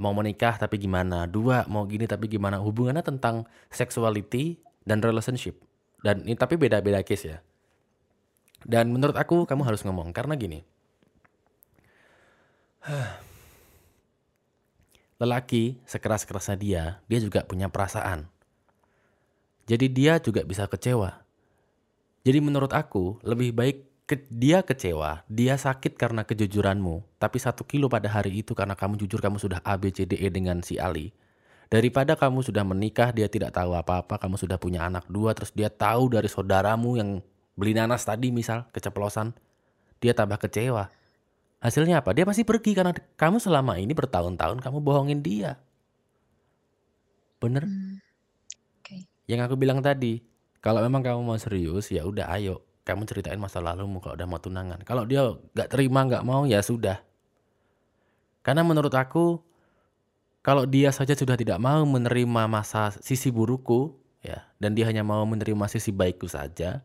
Mau menikah tapi gimana. Dua mau gini tapi gimana. Hubungannya tentang sexuality dan relationship. Dan ini tapi beda-beda case ya. Dan menurut aku kamu harus ngomong. Karena gini. lelaki sekeras-kerasnya dia, dia juga punya perasaan. Jadi dia juga bisa kecewa. Jadi menurut aku lebih baik ke- dia kecewa, dia sakit karena kejujuranmu, tapi satu kilo pada hari itu karena kamu jujur kamu sudah A B C D E dengan si Ali. Daripada kamu sudah menikah, dia tidak tahu apa-apa, kamu sudah punya anak dua, terus dia tahu dari saudaramu yang beli nanas tadi misal keceplosan, dia tambah kecewa. Hasilnya apa? Dia pasti pergi karena kamu selama ini bertahun-tahun kamu bohongin dia. Bener? Hmm. Oke. Yang aku bilang tadi, kalau memang kamu mau serius, ya udah ayo. Kamu ceritain masa lalumu kalau udah mau tunangan. Kalau dia nggak terima, nggak mau, ya sudah. Karena menurut aku, kalau dia saja sudah tidak mau menerima masa sisi burukku, ya, dan dia hanya mau menerima sisi baikku saja,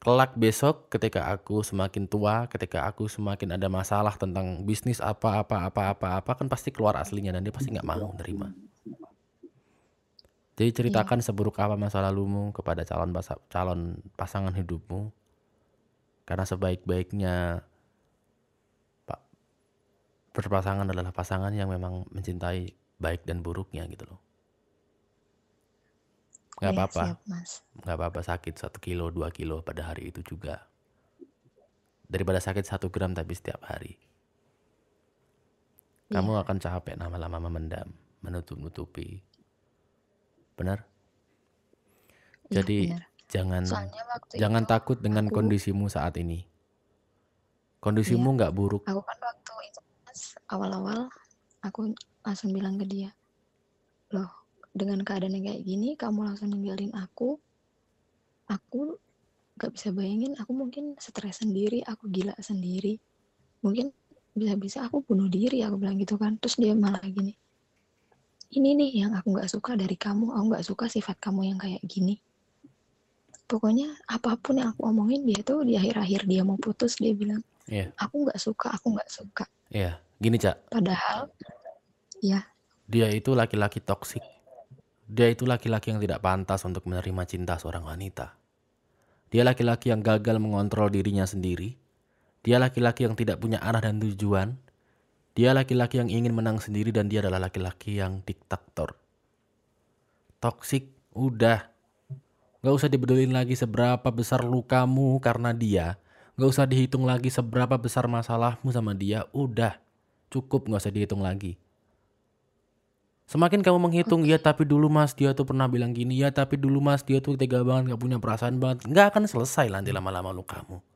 kelak besok ketika aku semakin tua, ketika aku semakin ada masalah tentang bisnis apa apa apa apa apa kan pasti keluar aslinya dan dia pasti nggak mau menerima. Jadi ceritakan seburuk apa masa lalumu kepada calon basa- calon pasangan hidupmu. Karena sebaik-baiknya Pak berpasangan adalah pasangan yang memang mencintai baik dan buruknya gitu loh. Nggak Iya, apa-apa, siap, Mas. nggak apa-apa sakit satu kilo dua kilo pada hari itu juga. Daripada sakit satu gram tapi setiap hari. Kamu akan capek lama-lama memendam, menutup-nutupi. Benar? Iya, Jadi benar. jangan jangan itu takut dengan aku- kondisimu saat ini. Kondisimu nggak buruk. aku kan waktu itu awal-awal aku langsung bilang ke dia, loh dengan keadaan yang kayak gini kamu langsung ninggalin aku, aku gak bisa bayangin aku mungkin stres sendiri, aku gila sendiri, mungkin bisa-bisa aku bunuh diri aku bilang gitu kan, terus dia malah gini, ini nih yang aku nggak suka dari kamu, aku nggak suka sifat kamu yang kayak gini. Pokoknya apa pun yang aku omongin dia tuh di akhir-akhir dia mau putus dia bilang Iya, aku nggak suka, aku nggak suka. iya. Gini cak, Padahal, ya, dia itu laki-laki toksik. Dia itu laki-laki yang tidak pantas untuk menerima cinta seorang wanita. Dia laki-laki yang gagal mengontrol dirinya sendiri. Dia laki-laki yang tidak punya arah dan tujuan. Dia laki-laki yang ingin menang sendiri dan dia adalah laki-laki yang diktator. Toksik, udah. Gak usah dibedulin lagi seberapa besar lukamu karena dia. Gak usah dihitung lagi seberapa besar masalahmu sama dia. Udah, cukup gak usah dihitung lagi. Semakin kamu menghitung, ya tapi dulu mas dia tuh pernah bilang gini, ya tapi dulu mas dia tuh tega banget, gak punya perasaan banget. Nggak akan selesai nanti lama-lama lu kamu.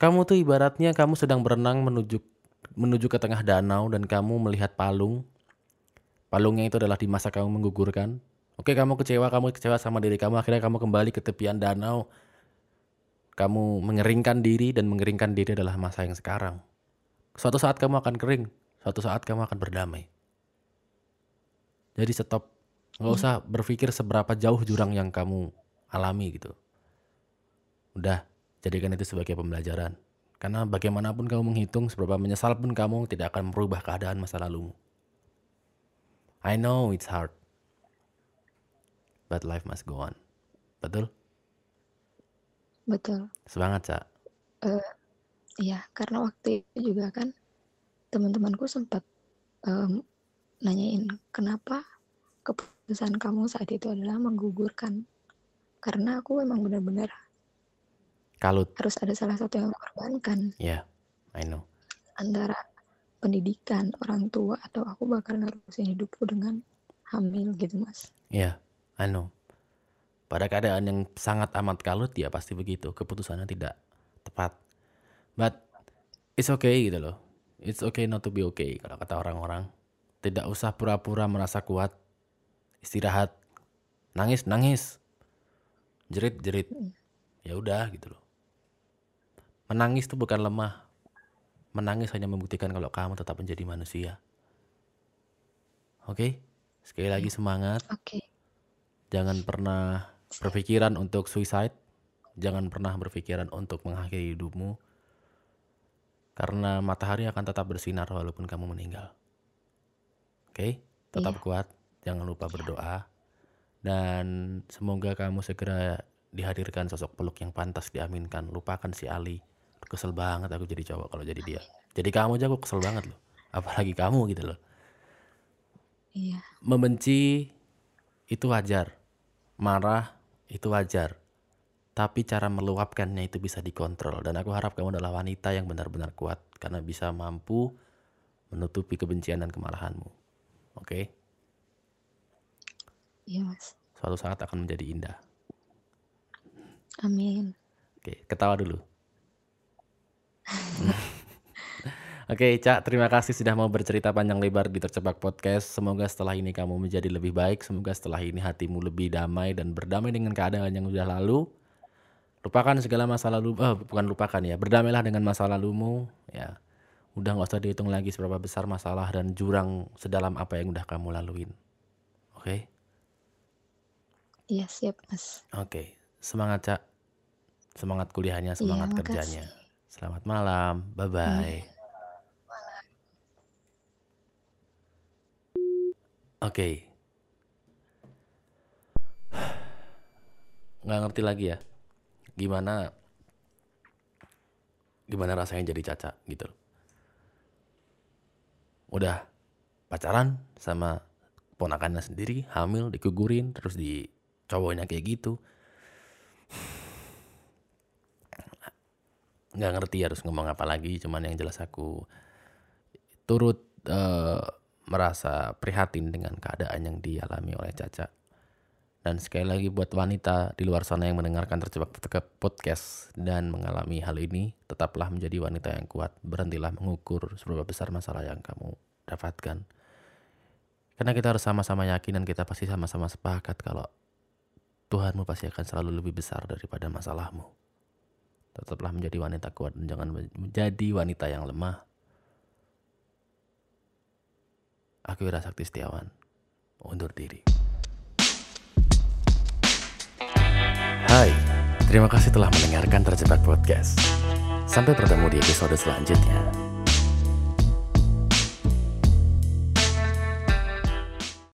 Kamu tuh ibaratnya kamu sedang berenang menuju menuju ke tengah danau dan kamu melihat palung. Palungnya itu adalah di masa kamu menggugurkan. Oke kamu kecewa, kamu kecewa sama diri kamu, akhirnya kamu kembali ke tepian danau. Kamu mengeringkan diri dan mengeringkan diri adalah masa yang sekarang. Suatu saat kamu akan kering, suatu saat kamu akan berdamai. Jadi stop, nggak usah berpikir seberapa jauh jurang yang kamu alami gitu. Udah, jadikan itu sebagai pembelajaran. Karena bagaimanapun kamu menghitung, seberapa menyesal pun kamu tidak akan merubah keadaan masa lalumu. I know it's hard, but life must go on. Betul? betul. Semangat, Cak. Iya, karena waktu itu juga kan teman-temanku sempat em, nanyain kenapa keputusan kamu saat itu adalah menggugurkan. Karena aku memang benar-benar Kalut. harus ada salah satu yang korbankan Ya, I know. antara pendidikan orang tua atau aku bakal nerusin hidupku dengan hamil gitu mas. Ya, I know. Pada keadaan yang sangat amat kalut, ya pasti begitu. Keputusannya tidak tepat. But it's okay gitu loh. It's okay not to be okay kalau kata orang-orang. Tidak usah pura-pura merasa kuat. Istirahat. Nangis, nangis. Jerit, jerit. Ya udah gitu loh. Menangis itu bukan lemah. Menangis hanya membuktikan kalau kamu tetap menjadi manusia. Oke? Sekali lagi semangat. Oke, Jangan pernah berpikiran untuk suicide. Jangan pernah berpikiran untuk mengakhiri hidupmu. Karena matahari akan tetap bersinar walaupun kamu meninggal. Oke? Tetap Iya. kuat. Jangan lupa berdoa. Dan semoga kamu segera dihadirkan sosok peluk yang pantas diaminkan. Lupakan si Ali. Kesel banget aku jadi cowok kalau jadi dia. Jadi kamu aja aku kesel banget loh. Apalagi kamu gitu loh. iya, Membenci itu wajar. Marah itu wajar. Tapi cara meluapkannya itu bisa dikontrol dan aku harap kamu adalah wanita yang benar-benar kuat karena bisa mampu menutupi kebencian dan kemarahanmu. Oke? Iya mas. Suatu saat akan menjadi indah. Amin. Oke, ketawa dulu. Oke, Cak, terima kasih sudah mau bercerita panjang lebar di Terjebak Podcast. Semoga setelah ini kamu menjadi lebih baik. Semoga setelah ini hatimu lebih damai dan berdamai dengan keadaan yang sudah lalu. Lupakan segala masa lalu, eh, bukan lupakan ya. Berdamailah dengan masa lalumu, ya. Udah nggak usah dihitung lagi seberapa besar masalah dan jurang sedalam apa yang udah kamu laluin. Oke? Iya siap mas. Oke, semangat Cak. Semangat kuliahnya, semangat Iya, kerjanya. Selamat malam, bye-bye. Oke. Nggak ngerti lagi ya. Gimana gimana rasanya jadi caca gitu. Udah pacaran sama ponakannya sendiri, hamil, dikugurin, terus di kayak gitu. Nggak ngerti harus ngomong apa lagi, cuman yang jelas aku turut eh, merasa prihatin dengan keadaan yang dialami oleh Caca. Dan sekali lagi buat wanita di luar sana yang mendengarkan terjebak podcast dan mengalami hal ini, tetaplah menjadi wanita yang kuat. Berhentilah mengukur seberapa besar masalah yang kamu dapatkan. Karena kita harus sama-sama yakin dan kita pasti sama-sama sepakat kalau Tuhanmu pasti akan selalu lebih besar daripada masalahmu. Tetaplah menjadi wanita kuat dan jangan menjadi wanita yang lemah. Aku Wira Sakti Setiawan, undur diri. Hai, terima kasih telah mendengarkan Terjebak Podcast. Sampai bertemu di episode selanjutnya.